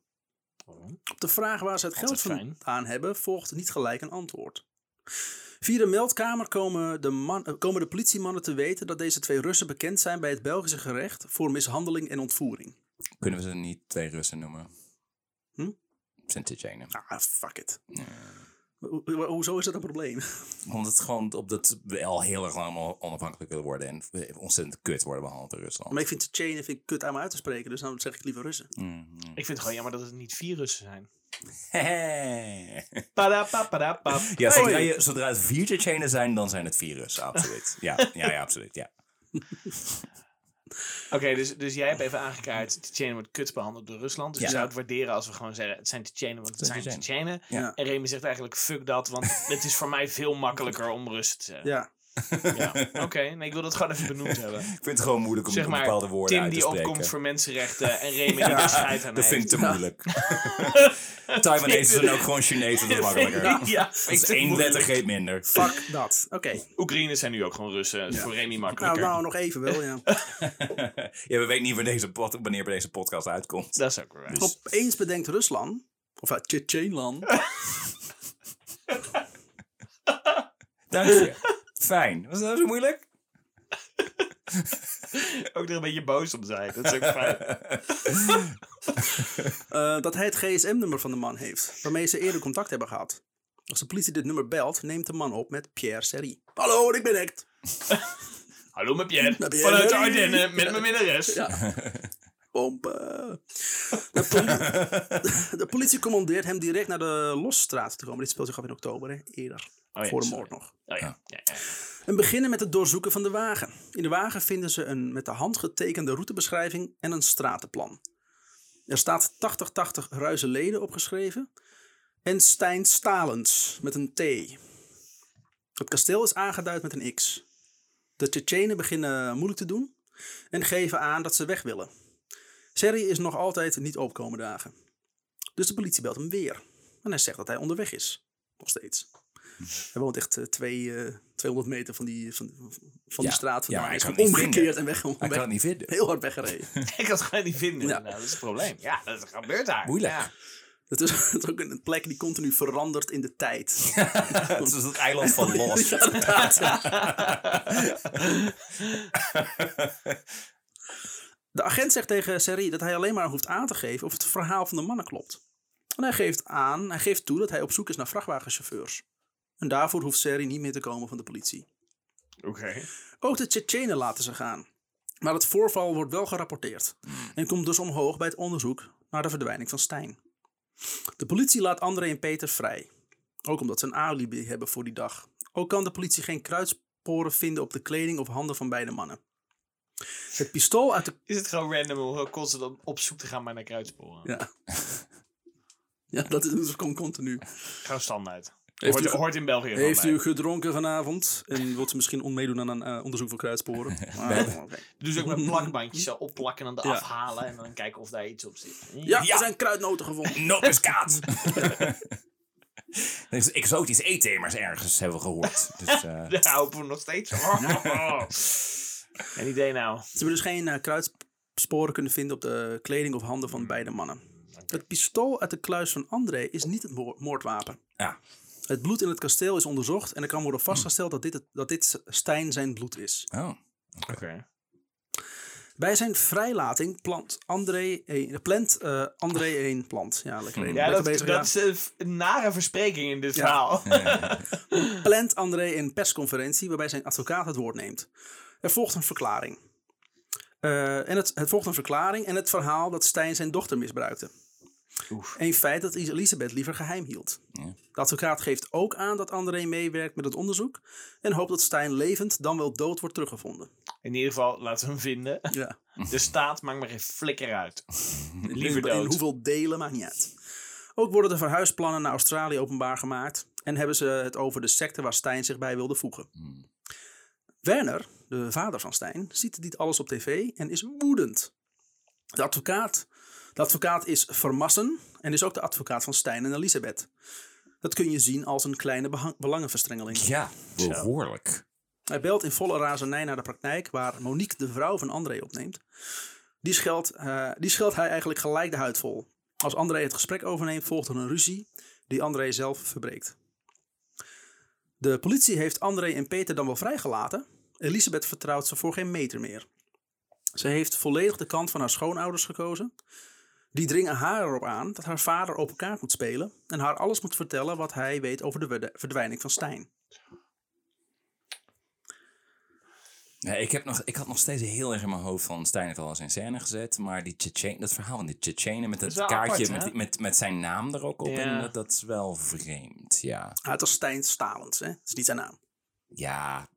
Op de vraag waar ze het geld vandaan hebben, volgt niet gelijk een antwoord. Via de meldkamer komen de, man, eh, komen de politiemannen te weten dat deze twee Russen bekend zijn bij het Belgische gerecht voor mishandeling en ontvoering. Kunnen we ze niet twee Russen noemen? Hm? Tsjetsjenen. Ah, fuck it. Ho- hoezo is dat een probleem? Omdat het gewoon op dat we al heel erg lang allemaal onafhankelijk willen worden. En ontzettend kut worden behandeld in Rusland. Maar ik vind Tsjetsjenen vind ik kut aan me uit te spreken, dus dan zeg ik liever Russen. Mm. Ik vind het gewoon jammer dat het niet vier Russen zijn. Padapapapap. Ja, zodra, Hoi. je, zodra het vier Tsjetsjenen zijn, dan zijn het vier Russen. Absoluut. Ja, ja, ja absoluut. Ja. Oké, dus, dus jij hebt even aangekaart, Tsjetsjenen wordt kut behandeld door Rusland. Dus Ja. je zou het waarderen als we gewoon zeggen, het zijn Tsjetsjenen, want het zijn Tsjetsjenen. Ja. En Remy zegt eigenlijk, fuck dat, want het is voor mij veel makkelijker om Russen te zeggen. Ja. Ja. Oké, nee, ik wil dat gewoon even benoemd hebben. Ik vind het gewoon moeilijk om Zeg maar, bepaalde woorden Tim uit te die spreken. opkomt voor mensenrechten en Remy die er scheid aan Dat vind ik te moeilijk. Taiwanese zijn ook gewoon Chinees, dat is makkelijker. Ja, Dat is één lettergreep minder. Fuck dat. Oké. Oekraïners zijn nu ook gewoon Russen. Dat is voor Remy Nou, makkelijker. nou, nog even wel, ja. Ja, we weten niet wanneer deze, pod- wanneer deze podcast uitkomt. Dat is ook weer waar. Dus- Opeens bedenkt Rusland, of uit Tsjetsjenland, Dank je. Fijn. Was dat zo moeilijk? Ook er een beetje boos om zijn. Dat is ook fijn. eh, dat hij het gsm-nummer van de man heeft, waarmee ze eerder contact hebben gehad. Als de politie dit nummer belt, neemt de man op met Pierre Serry. Hallo, ik ben Act. Hallo met Pierre. Met Pierre. Vanuit de Ardennen met mijn minnares. Ja. Pompen. De, poli- de politie commandeert hem direct naar de Losstraat te komen. Dit speelt zich af in oktober, hè? eerder. Oh ja, voor de sorry. moord nog. Oh ja. Ja, ja. En beginnen met het doorzoeken van de wagen. In de wagen vinden ze een met de hand getekende routebeschrijving en een stratenplan. Er staat 8080 Ruizeleden opgeschreven en Stijn Stalens met een T. Het kasteel is aangeduid met een X. De Tsjetsjenen beginnen moeilijk te doen en geven aan dat ze weg willen. Serry is nog altijd niet opkomen dagen. Dus de politie belt hem weer. En hij zegt dat hij onderweg is. Nog steeds. Hij woont echt eh, twee, eh, 200 meter van die, van, van die Ja. straat Ja, vandaan. hij is gewoon kan omgekeerd en weg, Hij weg- kan het niet vinden. heel hard weggereden. Ik had het gewoon niet vinden. Ja. Nou, dat is het probleem. Ja, dat gebeurt daar. Moeilijk. Ja. Het is, het is ook een plek die continu verandert in de tijd. Het is het eiland van Los. Ja. De agent zegt tegen Serri dat hij alleen maar hoeft aan te geven of het verhaal van de mannen klopt. En hij geeft aan, hij geeft toe dat hij op zoek is naar vrachtwagenchauffeurs. En daarvoor hoeft Serri niet meer te komen van de politie. Oké. Ook de Tsjetsjenen laten ze gaan. Maar het voorval wordt wel gerapporteerd. En komt dus omhoog bij het onderzoek naar de verdwijning van Stijn. De politie laat André en Peter vrij. Ook omdat ze een alibi hebben voor die dag. Ook kan de politie geen kruidsporen vinden op de kleding of handen van beide mannen. Het pistool uit de... Is het gewoon random om constant op zoek te gaan maar naar kruidsporen? Ja, ja dat is dus gewoon continu. Gewoon standaard. Heeft Hoort, u, hoort in België heeft u gedronken vanavond? En wilt ze misschien on- meedoen aan een eh, onderzoek voor kruidsporen? Ah. Dus ook met plakbandjes zo opplakken en dan Ja. afhalen en dan kijken of daar iets op zit. Ja, Ja. er zijn kruidnoten gevonden. Nootmuskaat! Er is exotisch eetthemers ergens, hebben we gehoord. Dus, eh, Daar hopen we nog steeds van. Geen idee nou. Ze hebben dus geen eh, kruidsporen kunnen vinden op de kleding of handen van beide mannen. Het pistool uit de kluis van André is niet het moor- moordwapen. ja. Het bloed in het kasteel is onderzocht en er kan worden vastgesteld dat dit, het, dat dit Stijn zijn bloed is. Oh. Oké. Bij zijn vrijlating plant André een, plant eh, André een plant. Ja, lekker, Ja, lekker dat, bezig. dat ja. is een nare verspreking in dit Ja. verhaal. Plant André een persconferentie waarbij zijn advocaat het woord neemt. Er volgt een verklaring. Eh, en het, het volgt een verklaring en het verhaal dat Stijn zijn dochter misbruikte. Oef. Een feit dat Elisabeth liever geheim hield. Ja. De advocaat geeft ook aan dat André meewerkt met het onderzoek en hoopt dat Stijn levend dan wel dood wordt teruggevonden. In ieder geval, laten we hem vinden. Ja. De staat maakt maar geen flikker uit. Liever In, in dood. hoeveel delen maakt niet uit. Ook worden de verhuisplannen naar Australië openbaar gemaakt en hebben ze het over de secte waar Stijn zich bij wilde voegen. Werner, de vader van Stijn, ziet dit alles op tv en is woedend. De advocaat, de advocaat is Vermassen en is ook de advocaat van Stijn en Elisabeth. Dat kun je zien als een kleine belangenverstrengeling. ja, behoorlijk. Hij belt in volle razernij naar de praktijk waar Monique de vrouw van André opneemt. Die scheldt, eh, die scheldt hij eigenlijk gelijk de huid vol. Als André het gesprek overneemt, volgt er een ruzie die André zelf verbreekt. De politie heeft André en Peter dan wel vrijgelaten. Elisabeth vertrouwt ze voor geen meter meer. Ze heeft volledig de kant van haar schoonouders gekozen. Die dringen haar erop aan dat haar vader open kaart moet spelen en haar alles moet vertellen wat hij weet over de verdwijning van Stijn. Ja, ik, heb nog, ik had nog steeds heel erg in mijn hoofd van Stijn heeft al eens in scène gezet. Maar die dat verhaal van die Tsjetsjenen met het kaartje apart, met, met, met zijn naam er ook op. Ja. En dat, dat is wel vreemd, ja. Ah, het was Stijn Stalens, hè? Dat is niet zijn naam. Ja.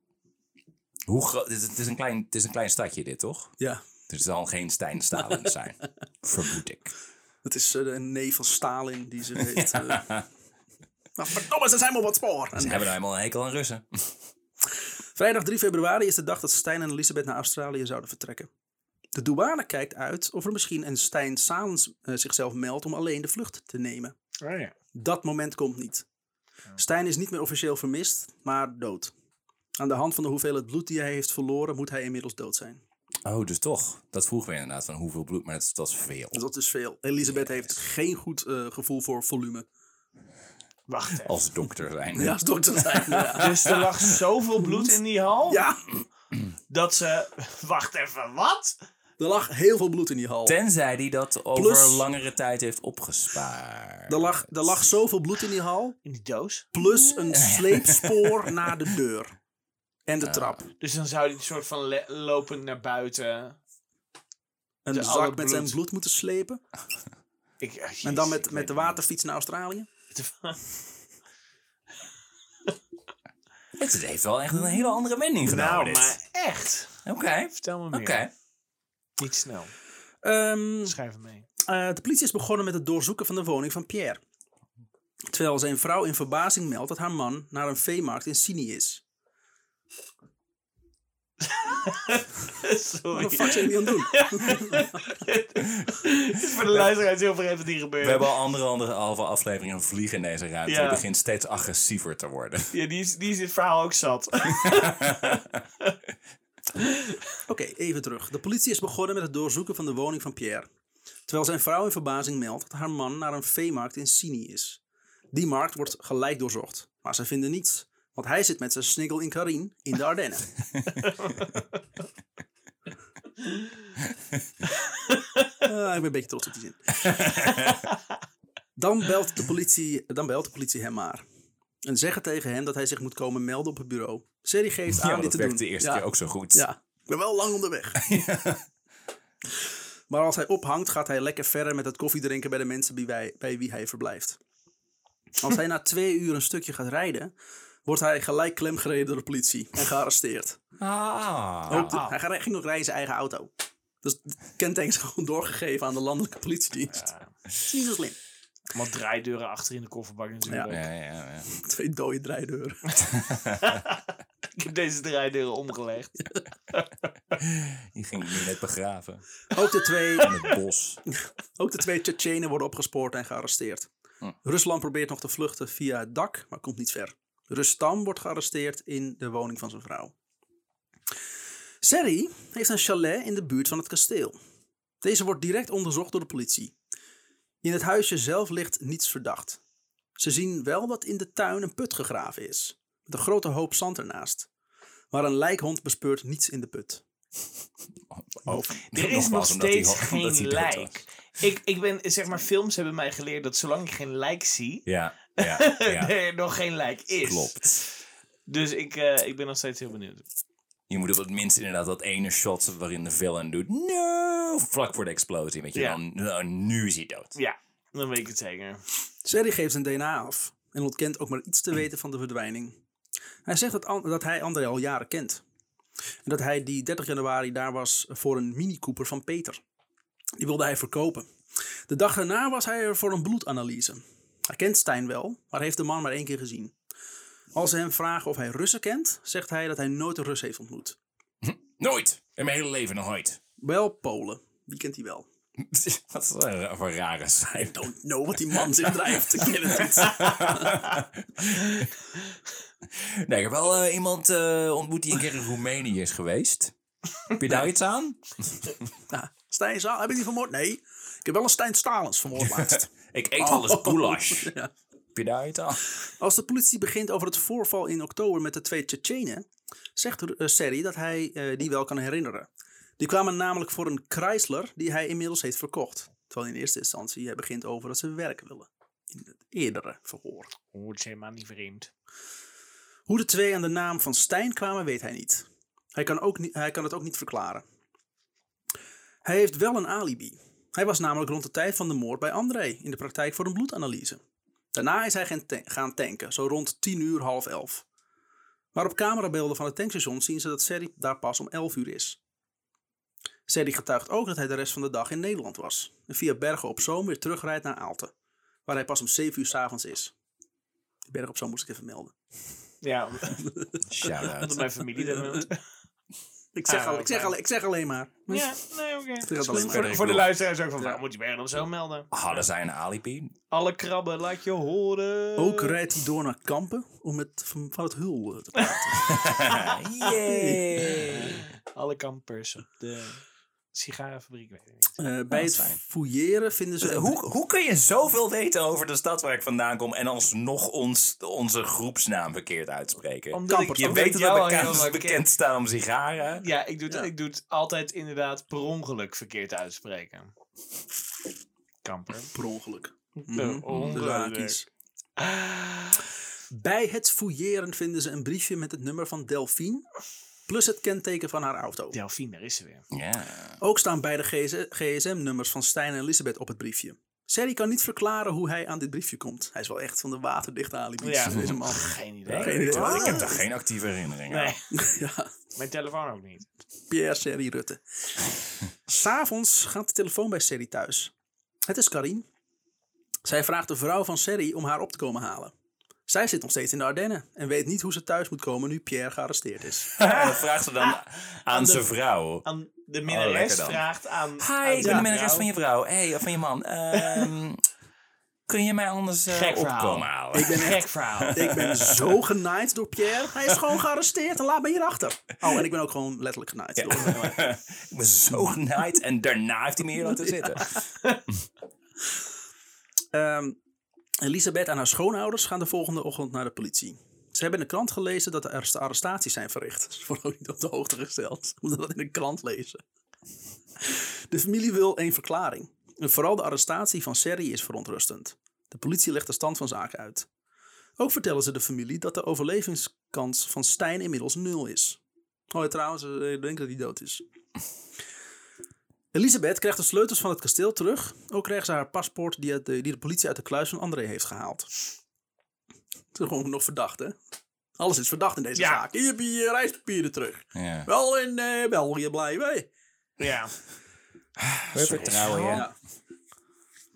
Hoe groot... Het is, het, een klein, het is een klein stadje dit, toch? Ja, Er zal geen Stijn Stalin zijn. Vermoed ik. het is eh, een neef van Stalin die ze heeft. eh. maar verdomme, ze zijn maar op het spoor. Ze hebben nou helemaal een hekel aan Russen. Vrijdag 3 februari is de dag dat Stijn en Elisabeth naar Australië zouden vertrekken. De douane kijkt uit of er misschien een Stijn Salens eh, zichzelf meldt om alleen de vlucht te nemen. Oh ja. Dat moment komt niet. Stijn is niet meer officieel vermist, maar dood. Aan de hand van de hoeveelheid bloed die hij heeft verloren, moet hij inmiddels dood zijn. Oh, dus toch. Dat vroegen we inderdaad van hoeveel bloed, maar dat is, dat is veel. Dat is veel. Elisabeth heeft geen goed eh, gevoel voor volume. Wacht even. Als dokter zijn. Ja, als dokter zijn. Ja. Dus er lag zoveel bloed in die hal ja, dat ze. Wacht even, wat? er lag heel veel bloed in die hal. Tenzij hij dat over Plus- langere tijd heeft opgespaard. Er lag, er lag zoveel bloed in die hal, In die doos? plus een sleepspoor naar de deur. En de trap. Dus dan zou hij een soort van lopend naar buiten. Een de zak met bloed. zijn bloed moeten slepen. Ik, eh, En dan met, met de waterfiets naar Australië. Het heeft wel echt een hele andere wending genomen. Nou, dit. maar echt. Oké. Vertel me meer. Oké. Niet snel. Ehm, Schrijf hem mee. eh, de politie is begonnen met het doorzoeken van de woning van Pierre. Terwijl zijn vrouw in verbazing meldt dat haar man naar een veemarkt in Sini is. Wat Sorry. de fuck zijn aan het doen? Voor de luisteraars heel veel wat hier gebeurt. We hebben al andere, andere halve afleveringen vliegen in deze ruimte. Ja. Het begint steeds agressiever te worden. Ja, die is, die is dit verhaal ook zat. Oké, even terug. De politie is begonnen met het doorzoeken van de woning van Pierre. Terwijl zijn vrouw in verbazing meldt dat haar man naar een veemarkt in Sini is. Die markt wordt gelijk doorzocht, maar ze vinden niets. Want hij zit met zijn sniggel in Karin in de Ardennen. Ah, ik ben een beetje trots op die zin. dan, belt de politie, dan belt de politie hem maar. En zeggen tegen hem dat hij zich moet komen melden op het bureau. Serie geeft aan Ja, dit dat te doen. de eerste Ja. keer ook zo goed. Ja, ik ben wel lang onderweg. Maar als hij ophangt, gaat hij lekker verder met het koffiedrinken bij de mensen bij wie hij verblijft. Als hij na twee uur een stukje gaat rijden, wordt hij gelijk klemgereden door de politie en gearresteerd. Ah. Ook de- hij ging ook rijden in zijn eigen auto. Dus het kenteken is gewoon doorgegeven aan de landelijke politiedienst. Ja. Is niet zo slim. Want draaideuren achter in de kofferbak natuurlijk. Ja, ja, ja. Twee dode draaideuren. Ik heb deze draaideuren omgelegd. Die ging ik nu net begraven. Ook de twee, In het bos. ook de twee Tsjetsjenen worden opgespoord en gearresteerd. Hm. Rusland probeert nog te vluchten via het dak, maar komt niet ver. Rustam wordt gearresteerd in de woning van zijn vrouw. Seri heeft een chalet in de buurt van het kasteel. Deze wordt direct onderzocht door de politie. In het huisje zelf ligt niets verdacht. Ze zien wel dat in de tuin een put gegraven is, met een grote hoop zand ernaast. Maar een lijkhond bespeurt niets in de put. Oh, Er is nog die steeds geen lijk. Ik, ik ben, zeg maar, films hebben mij geleerd dat zolang ik geen lijk zie, Ja, ja, ja. er nog geen lijk is. Klopt. Dus ik, eh, ik ben nog steeds heel benieuwd. Je moet op het minst inderdaad dat ene shot waarin de villain doet. No! Vlak voor de explosie. Weet je, Ja. dan, nou, nu is hij dood. Ja, dan weet ik het zeker. Seri geeft zijn DNA af en ontkent ook maar iets te weten van de verdwijning. Hij zegt dat, dat hij André al jaren kent. En dat hij die 30 januari daar was voor een Mini Cooper van Peter. Die wilde hij verkopen. De dag daarna was hij er voor een bloedanalyse. Hij kent Stijn wel, maar heeft de man maar één keer gezien. Als ze hem vragen of hij Russen kent, zegt hij dat hij nooit een Rus heeft ontmoet. Nooit. In mijn hele leven nog nooit. Wel Polen, die kent hij wel. Wat is dat voor een rare zijn? Don't know wat die man zich drijft. Ik ken het niet. Nee, ik heb wel eh, iemand eh, ontmoet die een keer in Roemenië is geweest. Heb je daar iets aan? Ja, Stijn Staal, heb je die vermoord? Nee. Ik heb wel een Stijn Stalens vermoord laatst. Ik eet wel eens goulash. Ja. Heb je daar iets aan? Als de politie begint over het voorval in oktober met de twee Tsjetsjenen, zegt uh, Seri dat hij eh, die wel kan herinneren. Die kwamen namelijk voor een Chrysler die hij inmiddels heeft verkocht. Terwijl in eerste instantie hij begint over dat ze werk willen. In het eerdere verhoor. Oh, het is helemaal niet vreemd. Hoe de twee aan de naam van Stijn kwamen, weet hij niet. Hij kan, ook niet, hij kan het ook niet verklaren. Hij heeft wel een alibi. Hij was namelijk rond de tijd van de moord bij André in de praktijk voor een bloedanalyse. Daarna is hij gaan, ta- gaan tanken, zo rond 10 uur, half 11. Maar op camerabeelden van het tankstation zien ze dat Serri daar pas om 11 uur is. Serri getuigt ook dat hij de rest van de dag in Nederland was. En via Bergen op Zoom weer terugrijdt naar Aalten, waar hij pas om 7 uur s'avonds is. Bergen op Zoom moest ik even melden. Ja, Shout-out. dat mijn familie dat noemt. Ik zeg, Ah, al, ik, zeg al, ik zeg alleen maar. Ja, nee, oké. Voor, de luisteraars ook van, moet je Bergen dan zo melden? Hadden zij een alibi? Alle krabben, laat je horen. Ook rijdt hij door naar Kampen om met van, van het hul eh, te praten. Yay! Alle kampers op de sigarenfabriek, weet ik niet. Eh, bij dat is het fijn. fouilleren vinden ze... Hoe, hoe kun je zoveel weten over de stad waar ik vandaan kom en alsnog ons, onze groepsnaam verkeerd uitspreken? Omdat Kampers, je omdat weet dat we bekend, staan om sigaren. Ja, ik doe, het, Ja. ik doe het altijd inderdaad per ongeluk verkeerd uitspreken. Kamper. Per ongeluk. Per Mhm. De ongeluk. Bij het fouilleren vinden ze een briefje met het nummer van Delphine. Plus het kenteken van haar auto. Delphine, daar is ze weer. Ja. Ook staan beide gsm-nummers van Stijn en Elisabeth op het briefje. Serri kan niet verklaren hoe hij aan dit briefje komt. Hij is wel echt van de waterdichte alibis, Ja. deze man. Geen idee. Geen idee. Ik heb er geen actieve herinneringen aan. Nee, ja, mijn telefoon ook niet. Pierre Serri Rutte. S'avonds gaat de telefoon bij Serri thuis. Het is Karin. Zij vraagt de vrouw van Serri om haar op te komen halen. Zij zit nog steeds in de Ardennen en weet niet hoe ze thuis moet komen nu Pierre gearresteerd is. En dat vraagt ze dan aan de- zijn vrouw. Aan de Oh, minnares vraagt aan... Hi, aan ik ben de minnares van je vrouw. Hey, of van je man. Ehm, kun je mij anders eh, Gek opkomen halen? Ik ben echt Gek verhaal. Ik ben zo genaaid door Pierre. Hij is gewoon gearresteerd en laat me hierachter. Oh, en ik ben ook gewoon letterlijk genaaid. door hem. ik ben zo genaaid en daarna heeft hij me hier laten zitten. Ehm, Elisabeth en haar schoonouders gaan de volgende ochtend naar de politie. Ze hebben in de krant gelezen dat er arrestaties zijn verricht. Ze worden niet op de hoogte gesteld. Ze moeten dat in de krant lezen. De familie wil een verklaring. Vooral de arrestatie van Serri is verontrustend. De politie legt de stand van zaken uit. Ook vertellen ze de familie dat de overlevingskans van Stijn inmiddels nul is. Oh ja, trouwens, eh, ik denk dat hij dood is. Elisabeth krijgt de sleutels van het kasteel terug. Ook krijgt ze haar paspoort die, de, die de politie uit de kluis van André heeft gehaald. Het is gewoon nog verdacht, hè? Alles is verdacht in deze Ja. zaak. Hier heb je je reispapieren terug. Ja. Wel in eh, België blijven. hè? Ja. Vertrouwen, ja. Ja.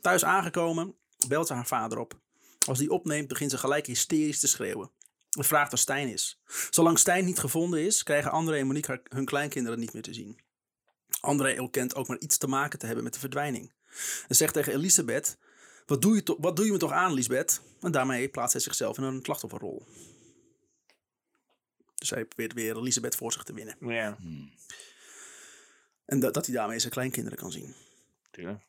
Thuis aangekomen, belt ze haar vader op. Als die opneemt, begint ze gelijk hysterisch te schreeuwen. En vraagt waar Stijn is. Zolang Stijn niet gevonden is, krijgen André en Monique haar- hun kleinkinderen niet meer te zien. André ontkent ook maar iets te maken te hebben met de verdwijning. En zegt tegen Elisabeth: Wat doe je, to- wat doe je me toch aan, Lisbeth? En daarmee plaatst hij zichzelf in een slachtofferrol. Dus hij probeert weer Elisabeth voor zich te winnen. Ja. En dat, dat hij daarmee zijn kleinkinderen kan zien. Tuurlijk.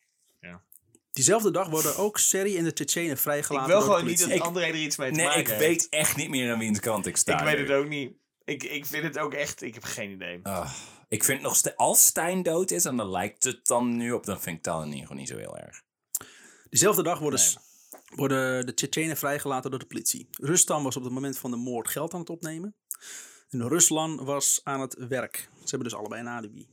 Diezelfde dag worden ook Serri en de Tsjetsjenen Ik vrijgelaten wil door de gewoon niet dat politie. André er iets mee te Nee, maken ik heeft. weet echt niet meer aan wiens kant ik sta. Ik weet het ook niet. Ik, ik vind het ook echt... Ik heb geen idee. Ah, ik vind nog steeds, als Stijn dood is, en dan lijkt het dan nu op, dan vind ik ieder geval niet zo heel erg. Diezelfde dag worden, worden de Tsjetsjenen vrijgelaten door de politie. Rustam was op het moment van de moord geld aan het opnemen. En Ruslan was aan het werk. Ze hebben dus allebei een alibi.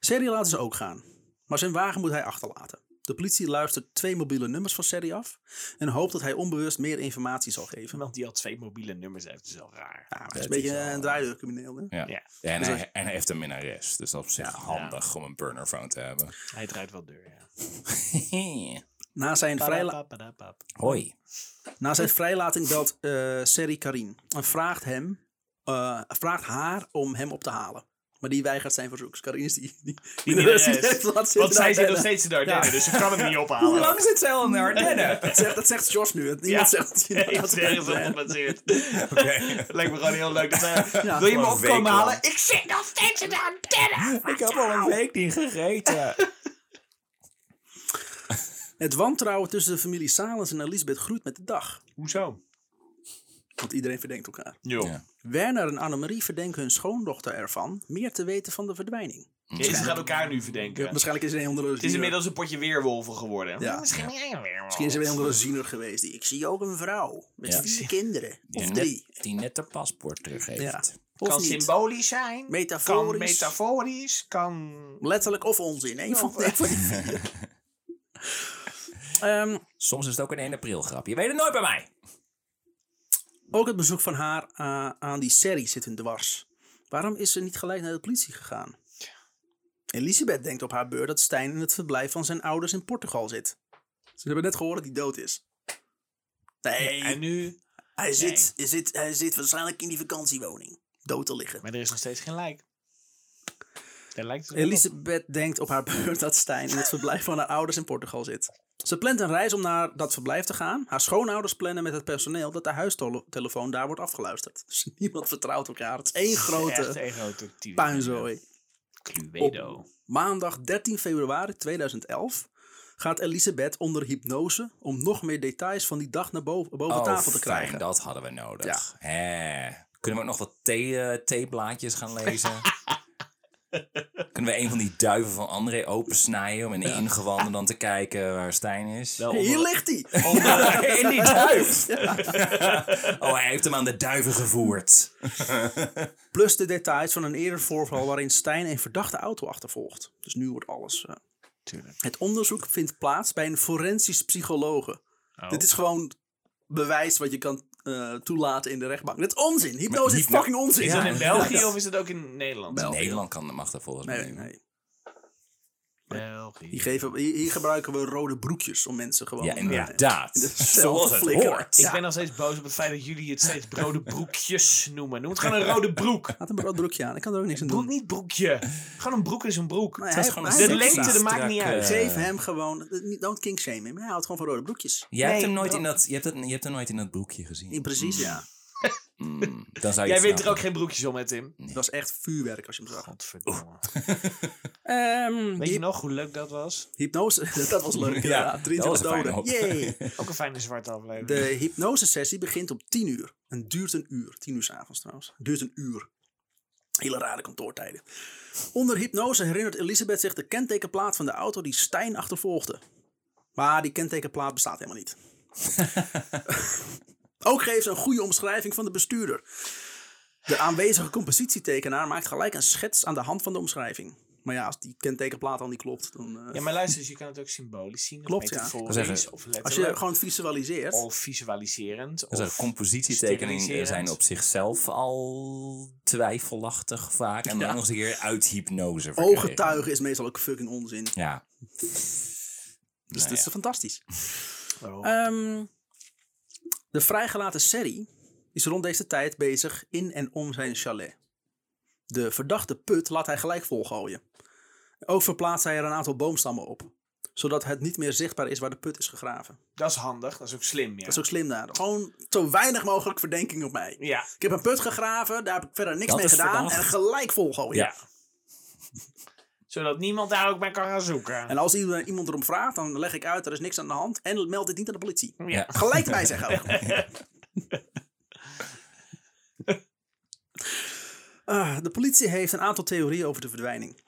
Serri laten ze ook gaan. Maar zijn wagen moet hij achterlaten. De politie luistert twee mobiele nummers van Serri af. En hoopt dat hij onbewust meer informatie zal geven. Iemand die al twee mobiele nummers heeft, is wel raar. Ja, maar hij is Dat een beetje een draaideurcrimineel. Hè? Ja. Ja. Ja, en, Dus hij, en hij heeft een minnares, dus dat is op zich handig om een burnerphone te hebben. Hij draait wel deur, ja. Na zijn, vrijla-. Hoi. Na zijn vrijlating belt eh Seri Karin en vraagt, hem, eh, vraagt haar om hem op te halen. Maar die weigert zijn verzoek. Karin is die... die, die, Die zitten Want zij zit nog steeds in de Ardennen, Ja. dus ze kan hem niet ophalen. zit zij al in de Ardennen? Dat zegt, dat zegt Jos nu. Niemand Ja. zegt dat hij Ik ben ergens op Ja. gebaseerd. Oké. Lijkt me gewoon heel leuk. Dat Ja, wil je me gewoon op een komen week halen? lang. Ik zit nog steeds in de Ardennen. Ik heb al een week niet gegeten. Het wantrouwen tussen de familie Salens en Elisabeth groeit met de dag. Hoezo? Want iedereen verdenkt elkaar. Jo. Ja. Werner en Annemarie verdenken hun schoondochter ervan meer te weten van de verdwijning. Ze gaan elkaar nu verdenken. Waarschijnlijk is onder de Het is inmiddels een potje weerwolven geworden. Ja. Misschien ben jij een weerwolf. Misschien is er weer onder een ziener geweest. Die, ik zie ook een vrouw met Ja. vier kinderen. Of drie. net, die net de paspoort teruggeeft. Ja. Of Kan niet. symbolisch zijn. Metaforisch. Kan metaforisch. Kan... Letterlijk of onzin. Eén van, van die vier. Ehm, Soms is het ook een 1 april grapje. Je weet het nooit bij mij. Ook het bezoek van haar eh, aan die serie zit hun dwars. Waarom is ze niet gelijk naar de politie gegaan? Elisabeth denkt op haar beurt dat Stijn in het verblijf van zijn ouders in Portugal zit. Ze hebben net gehoord dat hij dood is. Nee, En nu... hij, zit, hij, zit, hij zit waarschijnlijk in die vakantiewoning. Dood te liggen. Maar er is nog steeds geen lijk. Daar lijkt het wel op. Elisabeth denkt op haar beurt dat Stijn in het verblijf van haar ouders in Portugal zit. Ze plant een reis om naar dat verblijf te gaan. Haar schoonouders plannen met het personeel dat de huistelefoon daar wordt afgeluisterd. Dus niemand vertrouwt elkaar. Het is één Echt grote puinzooi. Cluedo. Maandag 13 februari 2011 gaat Elisabeth onder hypnose om nog meer details van die dag naar boven, boven Oh, tafel te fijn, krijgen. dat hadden we nodig. Ja. Hè. Kunnen we ook nog wat thee, eh, theeblaadjes gaan lezen? Kunnen we een van die duiven van André opensnijden om in de ingewanden dan te kijken waar Stijn is? Wel Hier onder- ligt hij! in die duif! oh, hij heeft hem aan de duiven gevoerd. Plus de details van een eerder voorval waarin Stijn een verdachte auto achtervolgt. Dus nu wordt alles. eh, Tuurlijk. Het onderzoek vindt plaats bij een forensisch psychologe. Oh. Dit is gewoon bewijs wat je kan eh, toelaten in de rechtbank. Dit is onzin. Hypnose is fucking onzin. Is dat in België of is het ook in Nederland? België. Nederland kan, mag dat volgens mij Nee, niet. nee. België. Hier, geven, hier, hier gebruiken we rode broekjes om mensen gewoon... Ja, eh, inderdaad. in Zoals te het hoort. Ik Ja. ben nog steeds boos op het feit dat jullie het steeds rode broekjes noemen. Noem het gewoon een rode broek. Laat hem een rood broekje aan. Ik kan er ook niks aan Broek, doen. niet broekje. Gewoon een broek is een broek. Het hij- is gewoon De lengte, dat maakt niet uit. eh, Geef hem gewoon... Don't king shame hem. Hij houdt gewoon van rode broekjes. Jij hebt hem nooit in dat, je hebt, het, je hebt hem nooit in dat broekje gezien. In precies, ja. Mm, dan zou je Jij weet er ook geen broekjes om, hè Tim? Het was echt vuurwerk als je hem zag. Godverdomme. Ehm, Weet je nog hoe leuk dat was? Hypnose, dat was leuk. Ja, Ja, dat 23 was een fijne doden. Yay. Ook een fijne zwarte aflevering. De hypnosesessie begint om 10 uur. En duurt een uur. 10 uur s'avonds trouwens. Duurt een uur. Hele rare kantoortijden. Onder hypnose herinnert Elisabeth zich de kentekenplaat van de auto die Stijn achtervolgde. Maar die kentekenplaat bestaat helemaal niet. Ook geeft ze een goede omschrijving van de bestuurder. De aanwezige compositietekenaar maakt gelijk een schets aan de hand van de omschrijving. Maar ja, als die kentekenplaat al niet klopt, dan... eh, Ja, maar luister, eens, je kan het ook symbolisch zien. Klopt, ja. zeggen- of als je gewoon visualiseert... Of visualiserend. Dus Of compositietekeningen zijn op zichzelf al twijfelachtig vaak. En dan Ja. nog eens een keer uit hypnose verkregen. Ooggetuigen is meestal ook fucking onzin. Ja. Dus Nou dat is ja. fantastisch. Oh. Ehm, de vrijgelaten serie is rond deze tijd bezig in en om zijn chalet. De verdachte put laat hij gelijk volgooien. Ook verplaatst hij er een aantal boomstammen op, zodat het niet meer zichtbaar is waar de put is gegraven. Dat is handig, dat is ook slim. Ja. Dat is ook slim daar. Gewoon zo weinig mogelijk verdenking op mij. ja. Ik heb een put gegraven, daar heb ik verder niks Dat mee gedaan verdacht. en gelijk volgooien. ja. Zodat niemand daar ook bij kan gaan zoeken. En als iemand iemand erom vraagt, dan leg ik uit, er is niks aan de hand en meld dit niet aan de politie. Ja. Gelijk erbij zeggen ook. Ah, de politie heeft een aantal theorieën over de verdwijning.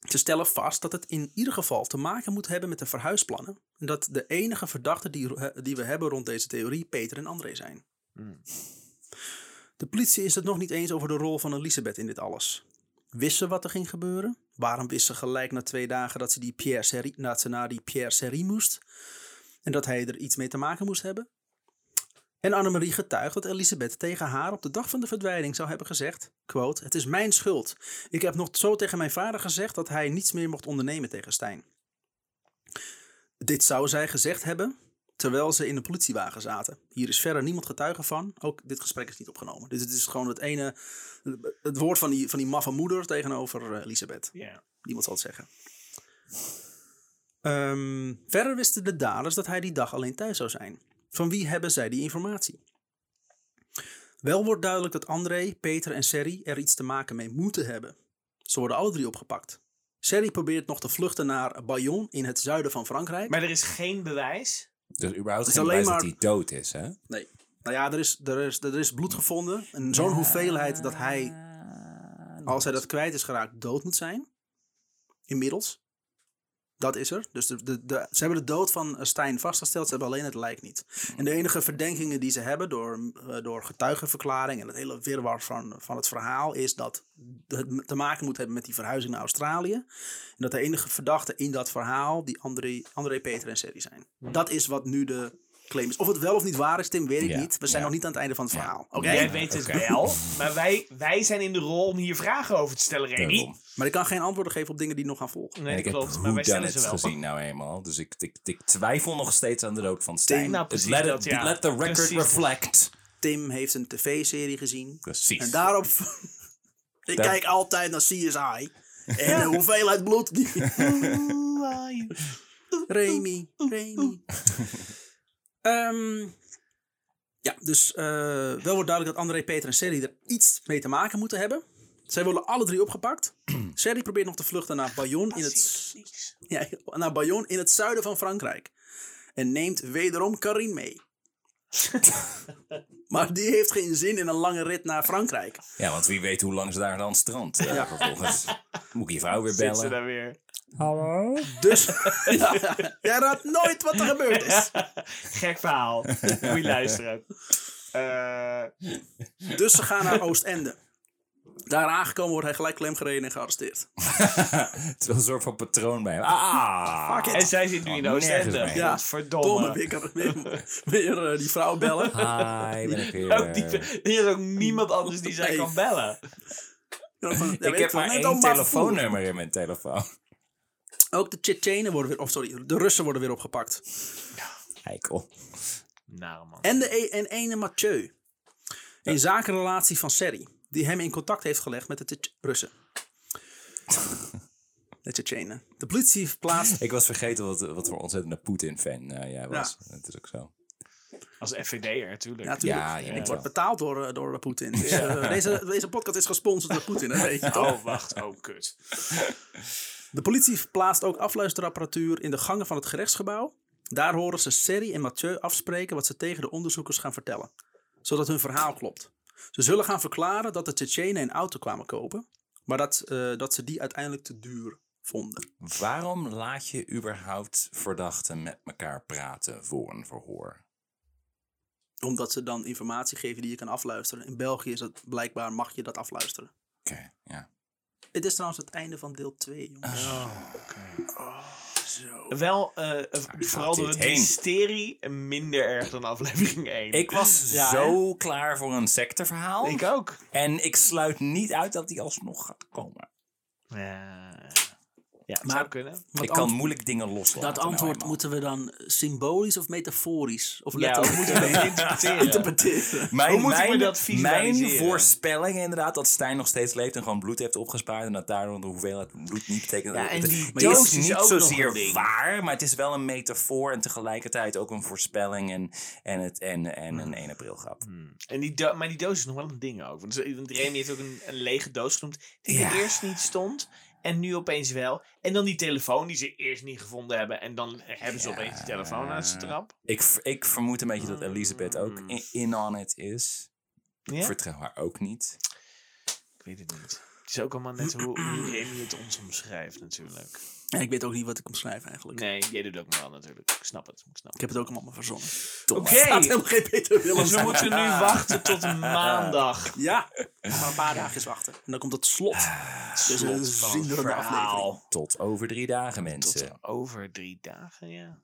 Ze stellen vast dat het in ieder geval te maken moet hebben met de verhuisplannen. En dat de enige verdachten die, die we hebben rond deze theorie Peter en André zijn. De politie is het nog niet eens over de rol van Elisabeth in dit alles. Wist ze wat er ging gebeuren? Waarom wist ze gelijk na twee dagen dat ze, die Pierre Serie, dat ze naar die Pierre Serie moest? En dat hij er iets mee te maken moest hebben? En Annemarie getuigt dat Elisabeth tegen haar op de dag van de verdwijning zou hebben gezegd: quote, Het is mijn schuld. Ik heb nog zo tegen mijn vader gezegd dat hij niets meer mocht ondernemen tegen Stijn. Dit zou zij gezegd hebben terwijl ze in een politiewagen zaten. Hier is verder niemand getuige van. Ook dit gesprek is niet opgenomen. Dus het is gewoon het ene, het woord van die, van die maffe moeder tegenover eh, Elisabeth. Ja. Niemand zal het zeggen. Ehm, verder wisten de daders dat hij die dag alleen thuis zou zijn. Van wie hebben zij die informatie? Wel wordt duidelijk dat André, Peter en Serry er iets te maken mee moeten hebben. Ze worden alle drie opgepakt. Serry probeert nog te vluchten naar Bayonne in het zuiden van Frankrijk. Maar er is geen bewijs. Dus überhaupt is geen alleen bewijs maar- dat hij dood is, hè? Nee. Nou ja, er is, er is, er is bloed gevonden. En zo'n hoeveelheid dat hij, als hij dat kwijt is geraakt, dood moet zijn. Inmiddels. Dat is er. Dus de, de, de, ze hebben de dood van Stijn vastgesteld. Ze hebben alleen het lijk niet. En de enige verdenkingen die ze hebben door, eh, door getuigenverklaring en het hele wirwar van, van het verhaal is dat het te maken moet hebben met die verhuizing naar Australië. En dat de enige verdachten in dat verhaal die André, André Peter en Serry zijn. Dat is wat nu de claim is. Of het wel of niet waar is, Tim, weet ik Ja, niet. We zijn ja. nog niet aan het einde van het verhaal. Oké? Jij weet het wel. Maar wij, wij zijn in de rol om hier vragen over te stellen, Remy. Maar ik kan geen antwoorden geven op dingen die nog gaan volgen. Nee, dat klopt. Maar wij stellen ze wel. gezien nou eenmaal. Dus ik, ik, ik twijfel nog steeds aan de dood van Stijn. Nou, precies let, it- dat, ja. let the record Precies. reflect. Tim heeft een tv-serie gezien. Precies. En daarop... ik kijk altijd naar CSI. En de hoeveelheid bloed die... Remy, Remy. Ehm, ja, dus eh, wel wordt duidelijk dat André, Peter en Serry er iets mee te maken moeten hebben. Zij worden alle drie opgepakt. Serry probeert nog te vluchten naar Bayonne in het, ja, naar Bayonne in het zuiden van Frankrijk. En neemt wederom Karin mee. maar die heeft geen zin in een lange rit naar Frankrijk. Ja, want wie weet hoe lang ze daar aan het strand uh, vervolgens. Moet ik je vrouw weer Zit ze bellen? daar weer. Hallo? Dus ja, jij raadt nooit wat er gebeurd is. Gek verhaal. Moet je luisteren. Eh, Dus ze gaan naar Oostende. Daar aangekomen wordt hij gelijk klemgereden en gearresteerd. Het is wel een soort van patroon bij hem. Ah! Fuck it. en zij zit nu in Oh, nergens Oostende. Ja, Godverdomme. Domme, weer, weer, weer eh, die vrouw bellen. Hi, ben ik weer. Ook die, er is ook niemand anders die zij Nee. kan bellen. Ja, van, ja, ik heb maar één telefoonnummer in mijn telefoon. Ook de Tsjetsjenen worden weer, of sorry, de Russen worden weer opgepakt. Heikel. Nou man. En de e- en ene Mathieu. Een zakenrelatie van Serry. Die hem in contact heeft gelegd met de Russen. De Tsjetsjenen. De politie plaatst... Ik was vergeten wat, wat voor ontzettende Poetin-fan eh, jij was. Dat is ook zo. Als FVD'er natuurlijk. Ja. Ja, ik word betaald door, eh, door Poetin. Dus, eh, deze, deze podcast is gesponsord door Poetin, dat weet je toch? Oh, wacht. Oh, kut. De politie plaatst ook afluisterapparatuur in de gangen van het gerechtsgebouw. Daar horen ze Serry en Mathieu afspreken wat ze tegen de onderzoekers gaan vertellen. Zodat hun verhaal klopt. Ze zullen gaan verklaren dat de Tsjetsjenen een auto kwamen kopen, maar dat, eh, dat ze die uiteindelijk te duur vonden. Waarom laat je überhaupt verdachten met elkaar praten voor een verhoor? Omdat ze dan informatie geven die je kan afluisteren. In België is het blijkbaar, mag je dat afluisteren. Oké, ja. Het is trouwens het einde van deel 2, jongens. Oh, Zo. Wel, eh, eh, vooral door het heen? mysterie minder erg dan aflevering 1. Ik was Ja, zo klaar voor een secteverhaal. Ik ook. En ik sluit niet uit dat die alsnog gaat komen. Ja, ja Maar- zou kunnen. Ik kan moeilijk dingen loslaten. Dat nou antwoord moeten we dan symbolisch of metaforisch? Of letterlijk moeten we dat interpreteren? interpreteren? Mijn, Hoe moeten we mijn, dat mijn visualiseren? voorspelling inderdaad dat Stijn nog steeds leeft en gewoon bloed heeft opgespaard. En dat daardoor de hoeveelheid bloed niet betekent. Ja, en Het- die het is is niet ook nog zozeer waar, maar het is wel een metafoor en tegelijkertijd ook een voorspelling en, en, het, en, en een 1 april grap. Hmm. En die do- maar die doos is nog wel een ding ook. Want Remy heeft ook een, een lege doos genoemd. Die Ja. er eerst niet stond. En nu opeens wel. En dan die telefoon die ze eerst niet gevonden hebben. En dan hebben ze Ja. opeens die telefoon uit zijn trap. Ik, ik vermoed een beetje dat Elisabeth ook Mm. in, in on it is. Ik Ja? vertrouw haar ook niet. Ik weet het niet. Het is ook allemaal net hoe, hoe Remy het ons omschrijft natuurlijk. Ja, ik weet ook niet wat ik omschrijf eigenlijk. Nee, jij doet ook maar wel natuurlijk. Ik snap het. Ik snap Ik heb het ook allemaal maar verzonnen. Oké. Het staat helemaal geen Peter Willems. Dus we moeten nu wachten tot maandag. Ja, maar een paar dagen wachten. En dan komt het slot. Dus een Slot van het zinderende verhaal. aflevering. Tot over drie dagen, mensen. Tot over drie dagen, ja.